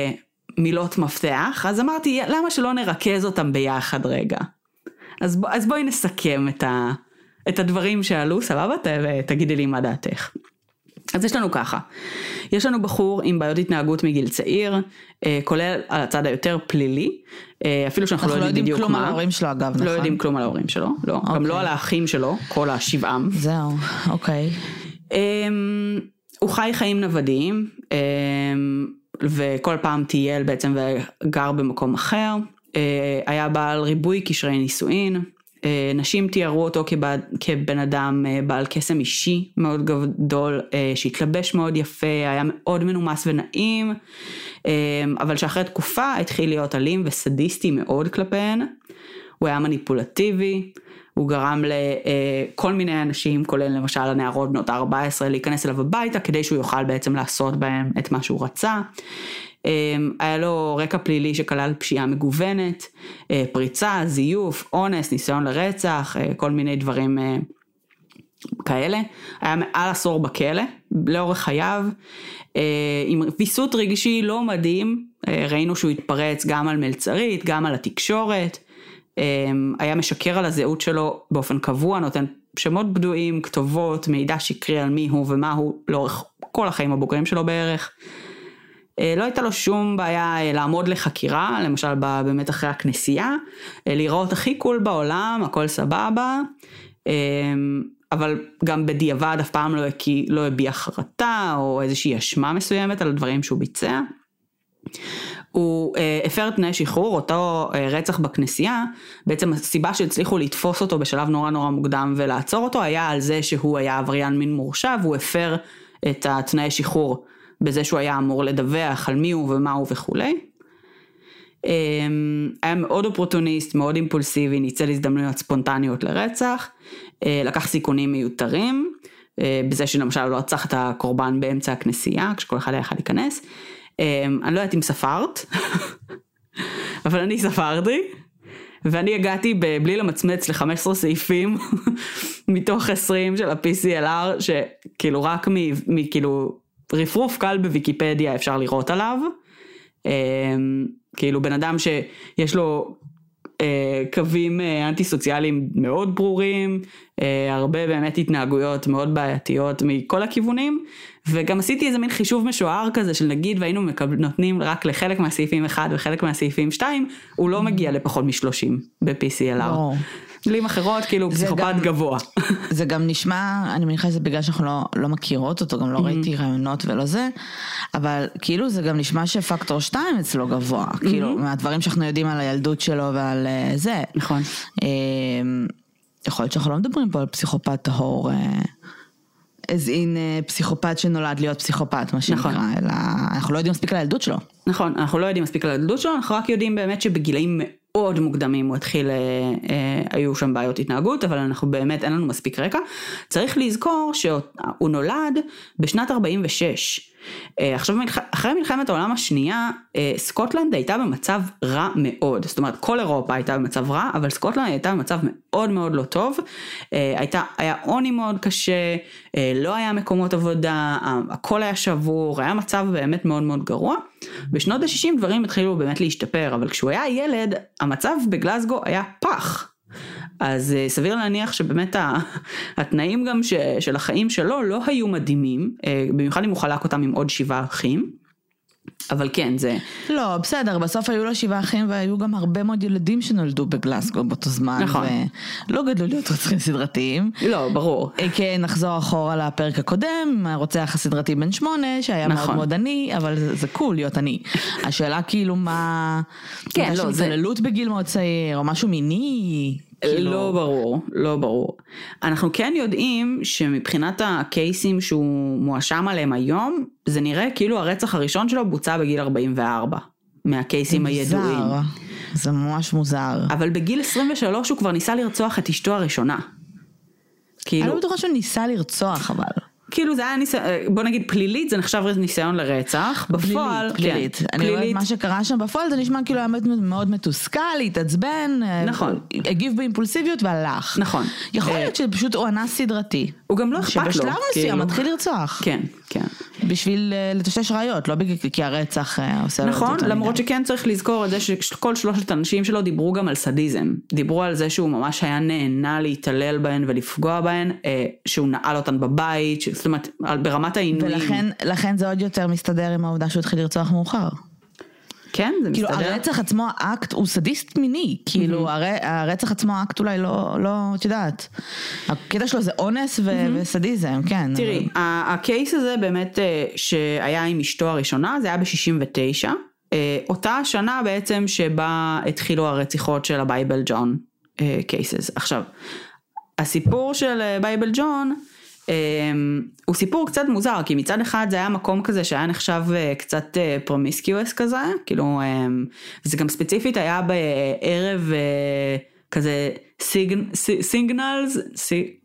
מילות מפתח, אז אמרתי, למה שלא נרכז אותם ביחד רגע? אז, ב, אז בואי נסכם את, ה, את הדברים שעלו, סבבה? ת, תגידי לי מה דעתך. אז יש לנו ככה, יש לנו בחור עם בעיות התנהגות מגיל צעיר, אה, כולל על הצד היותר פלילי, אה, אפילו שאנחנו אנחנו לא יודעים בדיוק כלום מה. על ההורים שלו אגב, נכון? לא יודעים כלום על ההורים שלו, לא, גם אוקיי. לא על האחים שלו, כל השבעם. זהו, אוקיי. אמ, הוא חי חיים נוודיים, אמ, וכל פעם טייל בעצם וגר במקום אחר. אה, היה בעל ריבוי קשרי נישואין. אה, נשים תיארו אותו כבד, כבן אדם אה, בעל קסם אישי מאוד גדול, שהתלבש מאוד יפה, היה מאוד מנומס ונעים, אבל שאחרי תקופה התחיל להיות אלים וסדיסטי מאוד כלפיהן. הוא היה מניפולטיבי, הוא גרם לכל מיני אנשים, כולל למשל הנערות בנות ה-14, להיכנס אליו הביתה כדי שהוא יוכל בעצם לעשות בהם את מה שהוא רצה. אמ, היה לו רקע פלילי שכלל פשיעה מגוונת, אה, פריצה, זיוף, אונס, ניסיון לרצח, אה, כל מיני דברים אה, כאלה. היה מעל עשור בכלא, לאורך חייו, אה, עם ויסות רגשי לא מדהים, אה, ראינו שהוא התפרץ גם על מלצרית, גם על התקשורת, אה, היה משקר על הזהות שלו באופן קבוע, נותן שמות בדויים, כתובות, מידע שקרי על מי הוא ומה הוא לאורך כל החיים הבוגרים שלו בערך. אה, לא הייתה לו שום בעיה אה, לעמוד לחקירה, למשל באמת אחרי הכנסייה, אה, להיראות הכי קול בעולם, הכל סבבה, אה, אבל גם בדיעבד אף פעם לא, לא הביע חרטה או איזושהי אשמה מסוימת על הדברים שהוא ביצע. הוא אה, הפר תנאי שחרור, אותו אה, רצח בכנסייה, בעצם הסיבה שהצליחו לתפוס אותו בשלב נורא נורא מוקדם ולעצור אותו היה על זה שהוא היה עבריין מין מורשע והוא הפר את התנאי שחרור בזה שהוא היה אמור לדווח על מי הוא ומה הוא וכולי. אה, היה מאוד אופורטוניסט, מאוד אימפולסיבי, ניצל הזדמנויות ספונטניות לרצח, אה, לקח סיכונים מיותרים, אה, בזה שלמשל לא רצח את הקורבן באמצע הכנסייה, כשכל אחד היה יכול להיכנס. אה, אני לא יודעת אם ספרת, אבל אני ספרתי, ואני הגעתי בלי למצמץ ל-15 סעיפים מתוך 20 של ה-PCLR, שכאילו רק מכאילו רפרוף קל בוויקיפדיה אפשר לראות עליו. אה, כאילו בן אדם שיש לו קווים אה, אנטי סוציאליים מאוד ברורים, אה, הרבה באמת התנהגויות מאוד בעייתיות מכל הכיוונים, וגם עשיתי איזה מין חישוב משוער כזה של נגיד והיינו מקבל, נותנים רק לחלק מהסעיפים 1 וחלק מהסעיפים 2, הוא לא מגיע לפחות מ-30 ב-PCLR. מילים אחרות כאילו פסיכופת גבוה. זה גם נשמע, אני מניחה שזה בגלל שאנחנו לא, לא מכירות אותו, גם לא ראיתי רעיונות ולא זה, אבל כאילו זה גם נשמע שפקטור 2 אצלו גבוה, כאילו מהדברים שאנחנו יודעים על הילדות שלו ועל אה, זה. נכון. אה, יכול להיות שאנחנו לא מדברים פה על פסיכופת טהור, אה, as in אה, פסיכופת שנולד להיות פסיכופת, מה שנקרא, נכון. אלא אנחנו לא יודעים מספיק על הילדות שלו. נכון, אנחנו לא יודעים מספיק על הילדות שלו, אנחנו רק יודעים באמת שבגילאים מאוד מוקדמים הוא התחיל, אה, אה, היו שם בעיות התנהגות, אבל אנחנו באמת, אין לנו מספיק רקע. צריך לזכור שהוא נולד בשנת 46. אה, עכשיו, אחרי מלחמת העולם השנייה, אה, סקוטלנד הייתה במצב רע מאוד. זאת אומרת, כל אירופה הייתה במצב רע, אבל סקוטלנד הייתה במצב מאוד מאוד לא טוב. אה, הייתה, היה עוני מאוד קשה, לא היה מקומות עבודה, הכל היה שבור, היה מצב באמת מאוד מאוד גרוע. בשנות ה-60 דברים התחילו באמת להשתפר, אבל כשהוא היה ילד, המצב בגלסגו היה פח. אז אה, סביר להניח שבאמת התנאים גם ש, של החיים שלו לא היו מדהימים, אה, במיוחד אם הוא חלק אותם עם עוד שבעה אחים. אבל כן, זה, לא, בסדר, בסוף היו לו שבעה אחים והיו גם הרבה מאוד ילדים שנולדו בגלסגו באותו זמן. נכון. ולא גדלו להיות רוצחים סדרתיים. לא, ברור. אה, כן, נחזור אחורה לפרק הקודם, הרוצח הסדרתי בן שמונה, שהיה מאוד נכון. מאוד עני, אבל זה, זה קול להיות עני. השאלה כאילו מה... כן, לא, זה- התעללות בגיל מאוד צעיר, או משהו מיני. כאילו... לא ברור, לא ברור. אנחנו כן יודעים שמבחינת הקייסים שהוא מואשם עליהם היום, זה נראה כאילו הרצח הראשון שלו בוצע בגיל 44, מהקייסים הידועים. מוזר. זה ממש מוזר. אבל בגיל 23 הוא כבר ניסה לרצוח את אשתו הראשונה. אני כאילו, לא בטוחה שהוא ניסה לרצוח אבל. כאילו זה היה ניסיון, בוא נגיד פלילית זה נחשב ניסיון לרצח, בפועל, פלילית, פלילית. כן, אני אומרת מה שקרה שם בפועל זה נשמע כאילו היה מאוד- מתוסכל, התעצבן, אה, נכון. הגיב באימפולסיביות והלך. נכון. יכול אה, להיות שפשוט הוא אנס סדרתי. הוא גם לא אכפת לו, שבשלב מסוים כאילו. מתחיל לרצוח. כן, כן. בשביל אה, לטשטש ראיות, לא בגלל כי הרצח עושה נכון, למרות. שכן צריך לזכור את זה שכל שלושת האנשים שלו דיברו גם על סדיזם. דיברו על זה שהוא ממש היה נהנה להתעלל בהן ולפגוע בהן, שהוא נעל אותן בבית, זאת אומרת, ברמת העינויים. ולכן לכן זה עוד יותר מסתדר עם העובדה שהוא התחיל לרצוח מאוחר. כן, זה כאילו מסתדר. הרצח עצמו האקט הוא סדיסט מיני, כאילו הר- הרצח עצמו האקט אולי לא, לא, את יודעת, הקטע שלו זה אונס ו- וסדיזם, כן. תראי, אבל- ה case הזה באמת אה, שהיה עם אשתו הראשונה, זה היה ב-69. אותה השנה בעצם שבה התחילו הרציחות של הבייבל ג'ון cases. עכשיו, הסיפור של אה, בייבל ג'ון אה, הוא סיפור קצת מוזר, כי מצד אחד זה היה מקום כזה שהיה נחשב אה, קצת promiscuous כזה, כאילו, אה, זה גם ספציפית היה בערב אה, כזה sign, signals,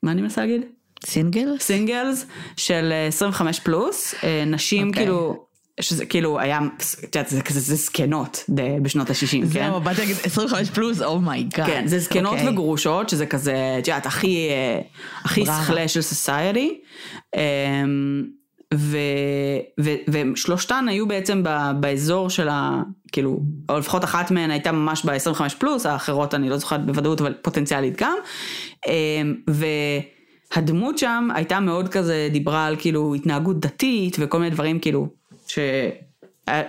מה אני מנסה להגיד? single? singles של אה, 25 פלוס, אה, נשים אוקיי. כאילו, שזה כאילו היה, את יודעת, זה כזה, זה זקנות בשנות ה-60, כן? זהו, באתי להגיד 25 פלוס, oh my god. כן, זה זקנות אוקיי. וגרושות, שזה כזה, את יודעת, הכי, אה, הכי. שכלה של society. ושלושתן היו בעצם ב, באזור של ה... כאילו, או לפחות אחת מהן הייתה ממש ב-25 פלוס, האחרות אני לא זוכרת בוודאות, אבל פוטנציאלית גם. אמ, והדמות שם הייתה מאוד כזה, דיברה על כאילו התנהגות דתית וכל מיני דברים כאילו, ש...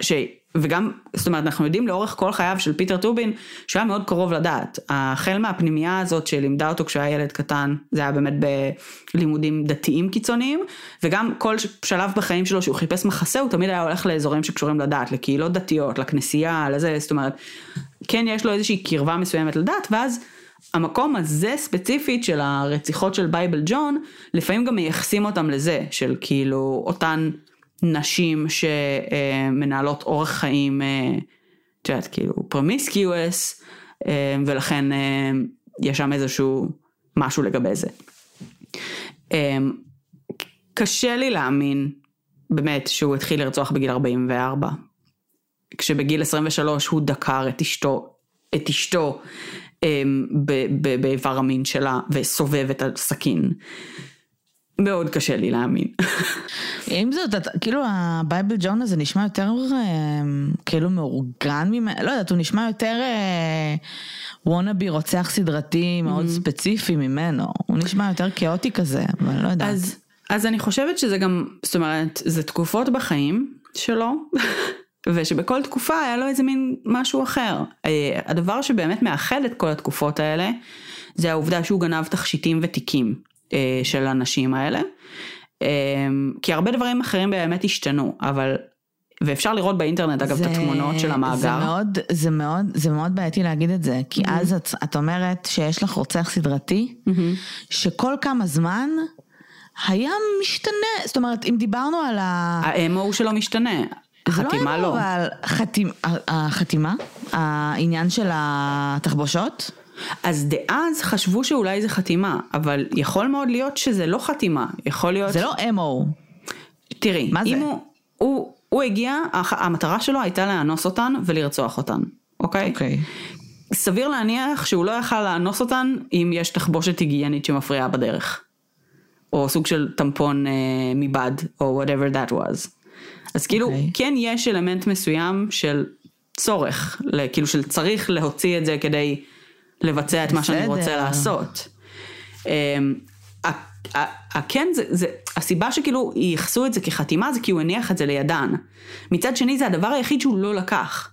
ש... וגם, זאת אומרת, אנחנו יודעים לאורך כל חייו של פיטר טובין, שהוא היה מאוד קרוב לדת. החל מהפנימייה הזאת שלימדה אותו כשהוא היה ילד קטן, זה היה באמת בלימודים דתיים קיצוניים, וגם כל שלב בחיים שלו שהוא חיפש מחסה, הוא תמיד היה הולך לאזורים שקשורים לדת, לקהילות דתיות, לכנסייה, לזה, זאת אומרת, כן יש לו איזושהי קרבה מסוימת לדת, ואז המקום הזה ספציפית של הרציחות של בייבל ג'ון, לפעמים גם מייחסים אותם לזה, של כאילו אותן נשים שמנהלות אורח חיים, אה, את יודעת, כאילו promiscuous, ולכן אה, יש שם איזשהו משהו לגבי זה. אה, קשה לי להאמין באמת שהוא התחיל לרצוח בגיל 44, כשבגיל 23 הוא דקר את אשתו, את אשתו באיבר המין שלה וסובב את הסכין. מאוד קשה לי להאמין. עם זאת, אתה- כאילו הבייבל ג'ון הזה נשמע יותר אה, כאילו מאורגן ממנו, לא יודעת, הוא נשמע יותר wannabe רוצח סדרתי מאוד ספציפי ממנו, הוא נשמע יותר כאוטי כזה, אבל לא יודעת. אז, אז אני חושבת שזה גם, זאת אומרת, זה תקופות בחיים שלו, ושבכל תקופה היה לו איזה מין משהו אחר. אה, הדבר שבאמת מאחד את כל התקופות האלה, זה העובדה שהוא גנב תכשיטים ותיקים אה, של הנשים האלה. אה, כי הרבה דברים אחרים באמת השתנו, אבל, ואפשר לראות באינטרנט אגב זה- את התמונות של המאגר. זה מאוד, זה מאוד, זה מאוד בעייתי להגיד את זה, כי אז את, את אומרת שיש לך רוצח סדרתי, שכל כמה זמן היה משתנה, זאת אומרת, אם דיברנו על ה... האמו שלו משתנה, זה החתימה היה לא. אבל חתימ... החתימה, העניין של התחבושות, אז דאז חשבו שאולי זה חתימה, אבל יכול מאוד להיות שזה לא חתימה, יכול להיות... זה לא אמו. תראי, מה אם זה? הוא, הוא, הוא הגיע, המטרה שלו הייתה לאנוס אותן ולרצוח אותן, אוקיי? אוקיי. סביר להניח שהוא לא יכל לאנוס אותן אם יש תחבושת היגיינית שמפריעה בדרך. או סוג של טמפון אה, מבד, או whatever that was. אז כאילו, אוקיי. כן יש אלמנט מסוים של צורך, כאילו של צריך להוציא את זה כדי לבצע את מה שאני. רוצה לעשות. אמ, ה- ה- ה- כן, זה, זה, הסיבה שכאילו ייחסו את זה כחתימה זה כי הוא הניח את זה לידן. מצד שני זה הדבר היחיד שהוא לא לקח.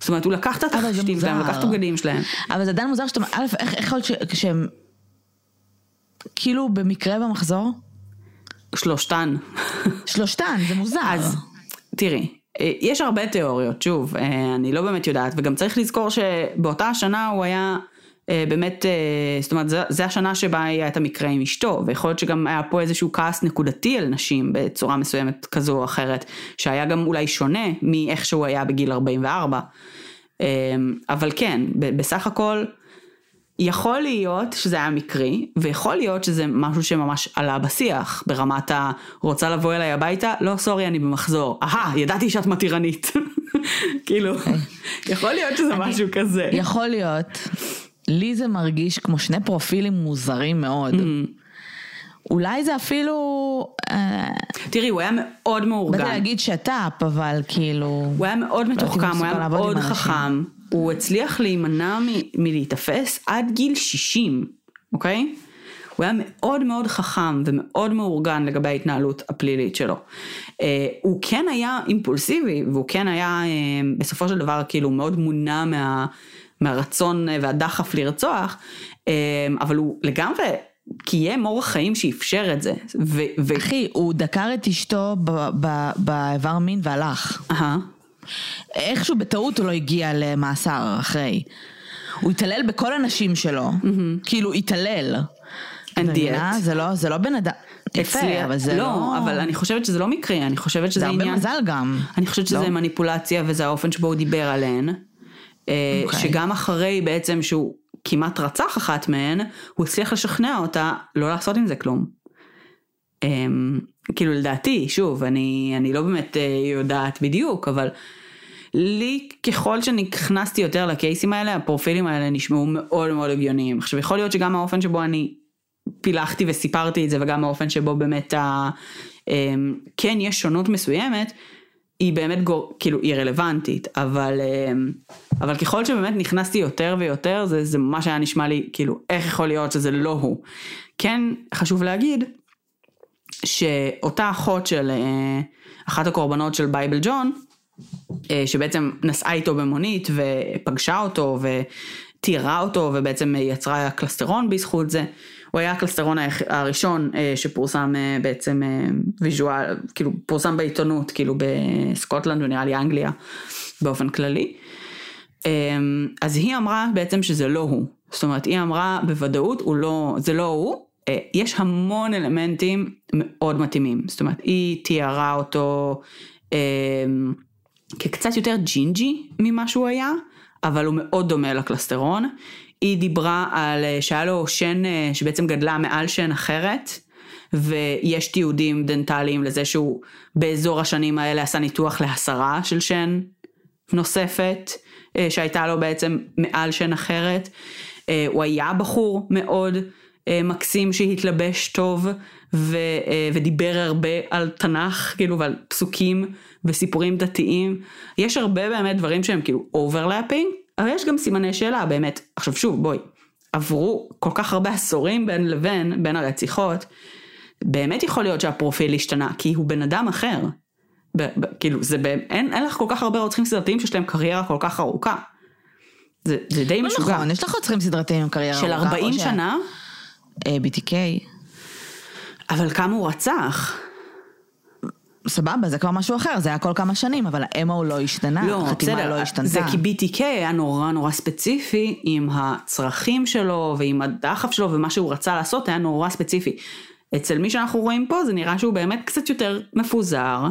זאת אומרת הוא לקח את התכשיטים שלהם. לקח את הבגדים שלהם. אבל זה עדיין מוזר שאתה, א', איך יכול להיות שהם, כאילו במקרה במחזור? שלושתן. שלושתן, זה מוזר. אז תראי, יש הרבה תיאוריות, שוב, אה, אני לא באמת יודעת, וגם צריך לזכור שבאותה השנה הוא היה אה, באמת, אה, זאת אומרת, זה- השנה שבה היה את המקרה עם אשתו, ויכול להיות שגם היה פה איזשהו כעס נקודתי על נשים בצורה מסוימת כזו או אחרת, שהיה גם אולי שונה מאיך שהוא היה בגיל 44. אה, אבל כן, בסך הכל, יכול להיות שזה היה מקרי, ויכול להיות שזה משהו שממש עלה בשיח, ברמת ה... רוצה לבוא אליי הביתה? לא, סורי, אני במחזור. אהה, ידעתי שאת מתירנית. כאילו, יכול להיות שזה משהו כזה. יכול להיות. לי זה מרגיש כמו שני פרופילים מוזרים מאוד. Mm. אולי זה אפילו... אה, תראי, הוא היה מאוד מאורגן. באתי להגיד שת"פ, אבל כאילו... הוא היה מאוד מתוחכם, הוא היה מאוד. חכם. הוא הצליח להימנע מ- מלהיתפס עד גיל 60, אוקיי? הוא היה מאוד מאוד חכם ומאוד מאורגן לגבי ההתנהלות הפלילית שלו. אה, הוא כן היה אימפולסיבי, והוא כן היה אה, בסופו של דבר כאילו מאוד מונע מה, מהרצון והדחף לרצוח, אה, אבל הוא לגמרי קיים אורח חיים שאפשר את זה. ו- ו- אחי, הוא דקר את אשתו ב- ב- באיבר מין והלך. אהה. איכשהו בטעות הוא לא הגיע למאסר אחרי. הוא התעלל בכל הנשים שלו. כאילו, התעלל. מבינה? yet. זה לא, זה לא בן אדם... יפה, אצלי- אבל זה לא... לא, אבל אני חושבת שזה לא מקרי, אני חושבת שזה זה הרבה עניין... מזל גם. אני חושבת שזה לא? מניפולציה וזה האופן שבו הוא דיבר עליהן. אה, אוקיי. שגם אחרי בעצם שהוא כמעט רצח אחת מהן, הוא הצליח לשכנע אותה לא לעשות עם זה כלום. כאילו לדעתי, שוב, אני, אני לא באמת אה, יודעת בדיוק, אבל לי ככל שנכנסתי יותר לקייסים האלה, הפרופילים האלה נשמעו מאוד מאוד הגיוניים. עכשיו יכול להיות שגם האופן שבו אני פילחתי וסיפרתי את זה וגם האופן שבו באמת ה... אמ, כן יש שונות מסוימת, היא באמת גור... כאילו היא רלוונטית, אבל, אמ, אבל ככל שבאמת נכנסתי יותר ויותר זה, זה ממש היה נשמע לי כאילו איך יכול להיות שזה לא הוא. כן חשוב להגיד שאותה אחות של אה, אחת הקורבנות של בייבל ג'ון, אה, שבעצם נסעה איתו במונית ופגשה אותו ותיארה אותו ובעצם יצרה קלסטרון בזכות זה. הוא היה הקלסטרון הראשון אה, שפורסם בעצם visual, כאילו פורסם בעיתונות, כאילו בסקוטלנד ונראה לי אנגליה באופן כללי. אז היא אמרה בעצם שזה לא הוא. זאת אומרת, היא אמרה בוודאות, לא, זה לא הוא. אה, יש המון אלמנטים מאוד מתאימים. זאת אומרת, היא תיארה אותו אה, כקצת יותר ג'ינג'י ממה שהוא היה, אבל הוא מאוד דומה לקלסטרון. היא דיברה על אה, שהיה לו שן אה, שבעצם גדלה מעל שן אחרת, ויש תיעודים דנטליים לזה שהוא באזור השנים האלה עשה ניתוח להסרה של שן נוספת, שהייתה לו בעצם מעל שן אחרת. הוא היה בחור מאוד מקסים שהתלבש טוב ו, אה, ודיבר הרבה על תנ"ך, כאילו, ועל פסוקים וסיפורים דתיים. יש הרבה באמת דברים שהם כאילו overlapping, אבל יש גם סימני שאלה באמת. עכשיו שוב, בואי, עברו כל כך הרבה עשורים בין לבין, בין הרציחות, באמת יכול להיות שהפרופיל השתנה, כי הוא בן אדם אחר. ב, ב, כאילו, זה, ב, אין, אין לך כל כך הרבה רוצחים סדרתיים שיש להם קריירה כל כך ארוכה. זה, זה די לא משוגע. נכון, יש לך רוצחים סדרתיים עם קריירה של ארוכה, 40 או ש- שנה, אה, BTK. אבל כמה הוא רצח? סבבה, זה כבר משהו אחר, זה היה כל כמה שנים, אבל ה-MO לא השתנה, לא, החתימה בסדר, לא השתנתה. זה כי BTK היה נורא נורא ספציפי עם הצרכים שלו ועם הדחף שלו ומה שהוא רצה לעשות היה נורא ספציפי. אצל מי שאנחנו רואים פה זה נראה שהוא באמת קצת יותר מפוזר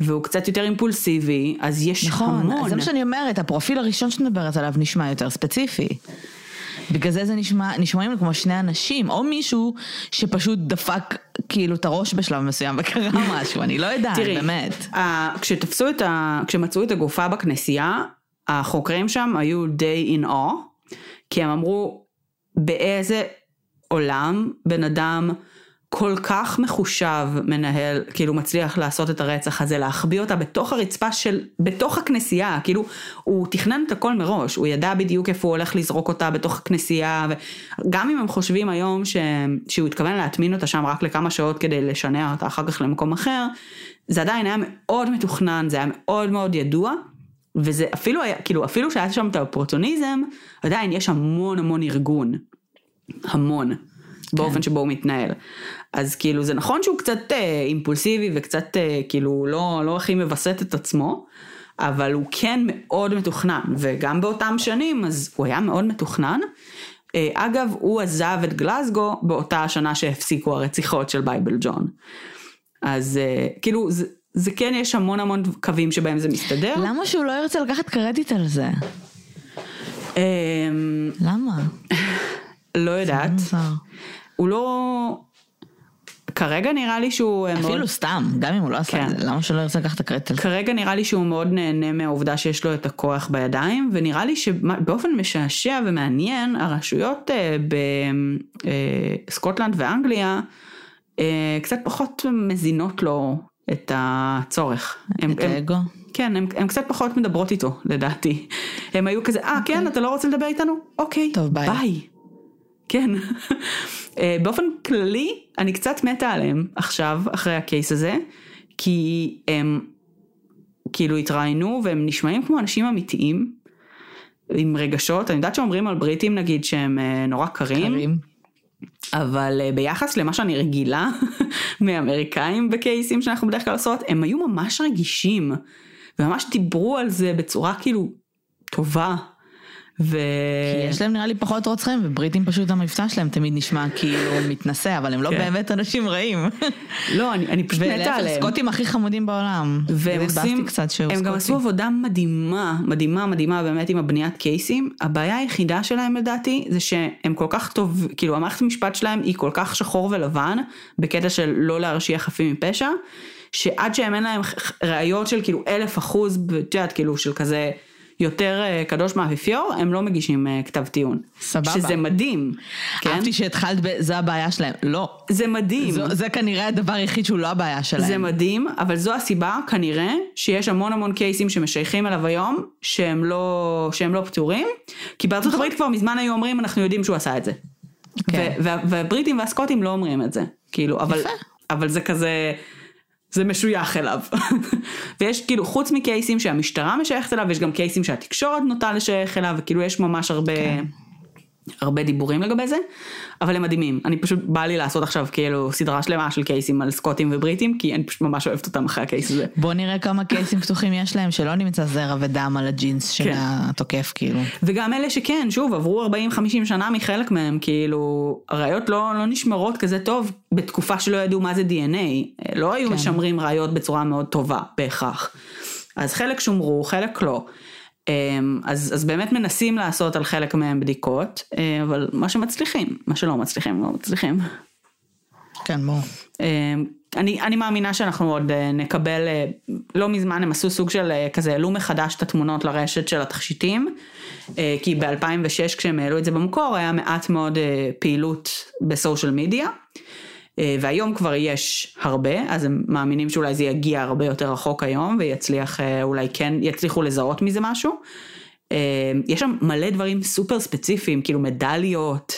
והוא קצת יותר אימפולסיבי אז יש נכון, המון. אז זה מה שאני אומרת, הפרופיל הראשון שאת מדברת עליו נשמע יותר ספציפי. בגלל זה זה נשמע, נשמעים כמו שני אנשים, או מישהו שפשוט דפק כאילו את הראש בשלב מסוים וקרה משהו, אני לא יודעת, תראי, באמת. ה- כשתפסו את ה... כשמצאו את הגופה בכנסייה, החוקרים שם היו די in awe, כי הם אמרו, באיזה עולם בן אדם כל כך מחושב מנהל, כאילו מצליח לעשות את הרצח הזה, להחביא אותה בתוך הרצפה של, בתוך הכנסייה, כאילו הוא תכנן את הכל מראש, הוא ידע בדיוק איפה הוא הולך לזרוק אותה בתוך הכנסייה, וגם אם הם חושבים היום ש... שהוא התכוון להטמין אותה שם רק לכמה שעות כדי לשנע אותה אחר כך למקום אחר, זה עדיין היה מאוד מתוכנן, זה היה מאוד מאוד ידוע, וזה אפילו היה, כאילו אפילו שהיה שם את האופורטוניזם, עדיין יש המון המון ארגון, המון. באופן שבו הוא מתנהל. אז כאילו זה נכון שהוא קצת אה, אימפולסיבי וקצת אה, כאילו לא, לא הכי מווסת את עצמו, אבל הוא כן מאוד מתוכנן, וגם באותם שנים אז הוא היה מאוד מתוכנן. אה, אגב, הוא עזב את גלסגו באותה השנה שהפסיקו הרציחות של בייבל ג'ון. אז אה, כאילו זה, זה כן יש המון המון קווים שבהם זה מסתדר. למה שהוא לא ירצה לקחת קרדיט על זה? אה, למה? לא יודעת. הוא לא... כרגע נראה לי שהוא אה, מאוד... אפילו סתם, גם אם הוא לא עשה כן. את זה, למה שלא ירצה לקחת את זה? כרגע נראה לי שהוא מאוד נהנה מהעובדה שיש לו את הכוח בידיים, ונראה לי שבאופן משעשע ומעניין, הרשויות אה, בסקוטלנד ואנגליה אה, קצת פחות מזינות לו את הצורך. הם, את הם, האגו. כן, הם קצת פחות מדברות איתו, לדעתי. הם היו כזה, אה, כן, אתה לא רוצה לדבר איתנו? אוקיי, טוב, ביי." ביי. כן. אה, באופן כללי, אני קצת מתה עליהם עכשיו, אחרי ה case הזה, כי הם כאילו התראיינו והם נשמעים כמו אנשים אמיתיים, עם רגשות. אני יודעת שאומרים על בריטים נגיד שהם אה, נורא קרים. קרים. אבל אה, ביחס למה שאני רגילה מאמריקאים בקייסים שאנחנו בדרך כלל עושות, הם היו ממש רגישים, וממש דיברו על זה בצורה כאילו טובה. ו... כי יש להם נראה לי פחות רוצחים, ובריטים פשוט המבטא שלהם תמיד נשמע כאילו מתנשא, אבל הם לא כן. באמת אנשים רעים. לא, אני, אני פשוט מתה ולהפך, עליהם. סקוטים הכי חמודים בעולם. והם עושים, קצת שהוא הם גם סקוטי. עשו עבודה מדהימה, מדהימה, מדהימה באמת עם הבניית קייסים. הבעיה היחידה שלהם לדעתי זה שהם כל כך טוב, כאילו המערכת המשפט שלהם היא כל כך שחור ולבן, בקטע של לא להרשיע חפים מפשע, שעד שהם אין להם ראיות של כאילו אלף אחוז, את יודעת, כאילו של כזה יותר אה, קדוש מהאפיפיור, הם לא מגישים אה, כתב טיעון. סבבה. שזה מדהים, כן? אהבתי שהתחלת ב... זה הבעיה שלהם. לא. זה מדהים. זו- זה כנראה הדבר היחיד שהוא לא הבעיה שלהם. זה מדהים, אבל זו הסיבה כנראה שיש המון המון קייסים שמשייכים אליו היום, שהם לא, שהם לא פתורים, כי בארצות נכון. הברית כבר מזמן היו אומרים אנחנו יודעים שהוא עשה את זה. כן. והבריטים והסקוטים לא אומרים את זה, כאילו, אבל. אבל זה כזה, זה משוייך אליו. ויש כאילו, חוץ מקייסים שהמשטרה משייכת אליו, יש גם קייסים שהתקשורת נוטה לשייך אליו, וכאילו יש ממש הרבה... כן. הרבה דיבורים לגבי זה, אבל הם מדהימים. אני פשוט, בא לי לעשות עכשיו כאילו סדרה שלמה של קייסים על סקוטים ובריטים, כי אני פשוט ממש אוהבת אותם אחרי הקייס הזה. בוא נראה כמה קייסים פתוחים יש להם, שלא נמצא זרע ודם על הג'ינס של כן. התוקף, כאילו. וגם אלה שכן, שוב, עברו 40-50 שנה מחלק מהם, כאילו, הראיות לא, לא נשמרות כזה טוב בתקופה שלא ידעו מה זה DNA. לא היו כן. משמרים ראיות בצורה מאוד טובה, בהכרח. אז חלק שומרו, חלק לא. אמ, אז, אז באמת מנסים לעשות על חלק מהם בדיקות, אה, אבל מה שמצליחים, מה שלא מצליחים, לא מצליחים. כן, ברור. אמ, אני, אני מאמינה שאנחנו עוד אה, נקבל, אה, לא מזמן הם עשו סוג של כזה, העלו מחדש את התמונות לרשת של התכשיטים, כי ב-2006 כשהם העלו את זה במקור היה מעט מאוד פעילות בסושיאל מדיה, והיום כבר יש הרבה, אז הם מאמינים שאולי זה יגיע הרבה יותר רחוק היום, ויצליח, אה, אולי כן יצליחו לזהות מזה משהו. אה, יש שם מלא דברים סופר ספציפיים, כאילו מדליות.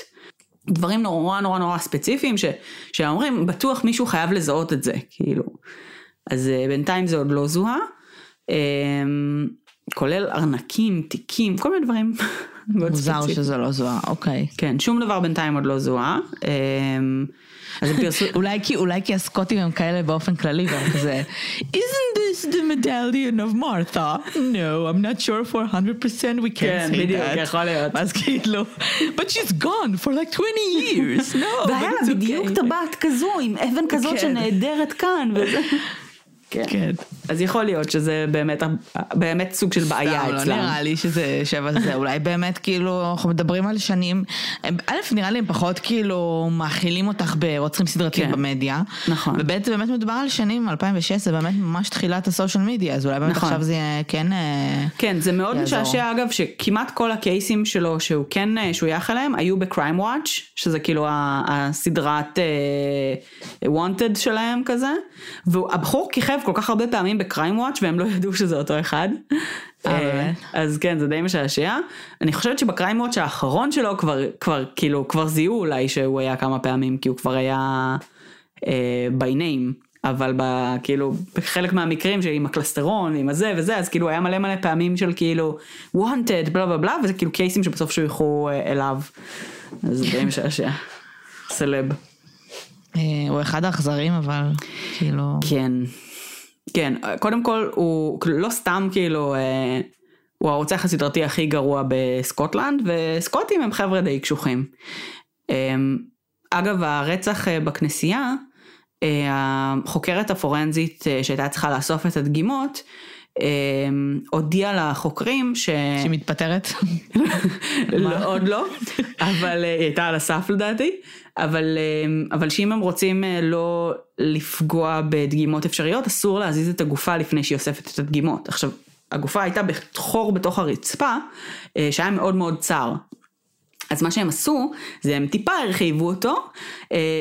דברים נורא נורא נורא ספציפיים ש, שאומרים בטוח מישהו חייב לזהות את זה כאילו אז אה, בינתיים זה עוד לא זוהה אה, כולל ארנקים תיקים כל מיני דברים מוזר. שזה לא זוהה, אוקיי. כן שום דבר בינתיים עוד לא זוהה אה, אז הם פרסו אולי כי, אולי כי הסקוטים הם כאלה באופן כללי, והם כזה, isn't this the medallion of Martha? No, I'm not sure for 100% we can't כן, say בדיוק, that. יכול להיות. ואז כאילו, but she's gone for like 20 years, no, והיה but it's לה בדיוק okay." טבעת כזו עם אבן כזאת כן. שנעדרת כאן וזה. כן. כן. אז יכול להיות שזה באמת, באמת סוג של בעיה סתם, לא אצלם. נראה לי שזה שבע זה, אולי באמת כאילו אנחנו מדברים על שנים, א' נראה לי הם פחות כאילו מאכילים אותך ברוצחים סדרתיים כן. במדיה, נכון. וב' זה באמת מדובר על שנים, 2006 זה באמת ממש תחילת הסושיאל מדיה, אז אולי באמת נכון. עכשיו זה יהיה כן, אה, כן, זה מאוד. משעשע אגב, שכמעט כל הקייסים שלו שהוא כן אה, שוייך אליהם, היו בקריים וואץ', שזה כאילו הסדרת אה, wanted שלהם כזה, והבחור כיכב כל כך הרבה פעמים בקריים וואץ' והם לא ידעו שזה אותו אחד. אה, אה? אז כן, זה די משעשע. אני חושבת שבקריים וואץ' האחרון שלו כבר, כבר, כאילו, כבר זיהו אולי שהוא היה כמה פעמים, כי הוא כבר היה אה, by name. אבל ב, כאילו בחלק מהמקרים שעם הקלסטרון ועם הזה וזה אז כאילו היה מלא מלא פעמים של כאילו wanted בלה בלה בלה וזה כאילו קייסים שבסוף שויכו אה, אליו. אז זה די משעשע. סלב. הוא אחד האכזרים אבל כאילו, כן. כן, קודם כל הוא כאילו, לא סתם כאילו, אה, הוא הרוצח הסדרתי הכי גרוע בסקוטלנד, וסקוטים הם חבר'ה די קשוחים. אה, אגב, הרצח אה, בכנסייה, אה, החוקרת הפורנזית אה, שהייתה צריכה לאסוף את הדגימות, אה, הודיעה לחוקרים ש... שהיא מתפטרת, לא, עוד לא, אבל אה, היא הייתה על הסף לדעתי, אבל, אה, אבל שאם הם רוצים אה, לא לפגוע בדגימות אפשריות, אסור להזיז את הגופה לפני שהיא אוספת את הדגימות. עכשיו, הגופה הייתה בחור בתוך הרצפה, אה, שהיה מאוד מאוד צר. אז מה שהם עשו, זה הם טיפה הרחיבו אותו,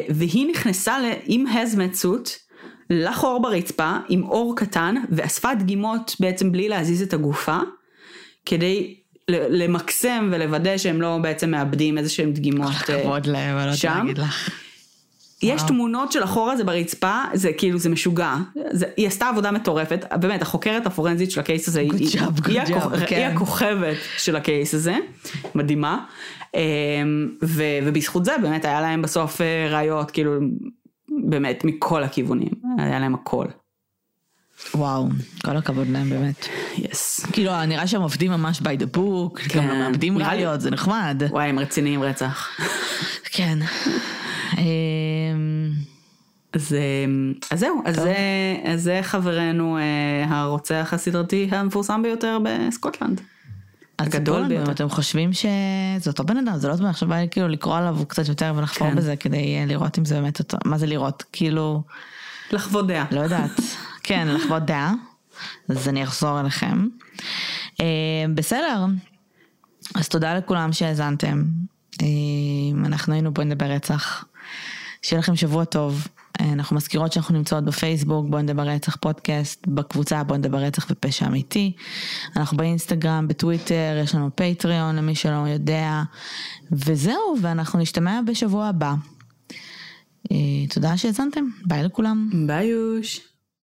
והיא נכנסה עם הזמט סוט לחור ברצפה עם אור קטן, ואספה דגימות בעצם בלי להזיז את הגופה, כדי למקסם ולוודא שהם לא בעצם מאבדים איזה שהם דגימות אה, כבוד להם, אני לא שם. להגיד לך. יש תמונות של החור הזה ברצפה, זה כאילו, זה משוגע. זה, היא עשתה עבודה מטורפת, באמת, החוקרת הפורנזית של הקייס הזה, היא, Good היא, job, good היא, הכוכ- job, היא כן. הכוכבת של הקייס הזה, מדהימה. אמ, ו, ובזכות זה באמת היה להם בסוף אה, ראיות, כאילו, באמת, מכל הכיוונים, היה להם הכל. וואו, כל הכבוד להם באמת. יס. כאילו, נראה שהם עובדים ממש by the book, גם כן. לא מאבדים נראה לי- ראיות, זה נחמד. וואי, הם רציניים רצח. כן. אמ, אז, אמ, אז זהו, אז זה, אז זה חברנו אה, הרוצח הסדרתי המפורסם ביותר בסקוטלנד. הגדול ביותר. אם אתם חושבים שזה אותו בן אדם, זה לא זמן, עכשיו בא לי כאילו לקרוא עליו קצת יותר ולחפור כן. בזה כדי אה, לראות אם זה באמת אותו, מה זה לראות, כאילו, לחוות דעה. לא יודעת, כן, לחוות דעה, אז אני אחזור אליכם. אה, בסדר, אז תודה לכולם שהאזנתם, אה, אנחנו היינו בואי נדבר רצח, שיהיה לכם שבוע טוב. אה, אנחנו מזכירות שאנחנו נמצאות בפייסבוק, בואי נדבר רצח פודקאסט, בקבוצה בואי נדבר רצח ופשע אמיתי. אנחנו באינסטגרם, בטוויטר, יש לנו פטריון למי שלא יודע. וזהו, ואנחנו נשתמע בשבוע הבא. אה, תודה שהאזנתם, ביי לכולם. ביי יוש.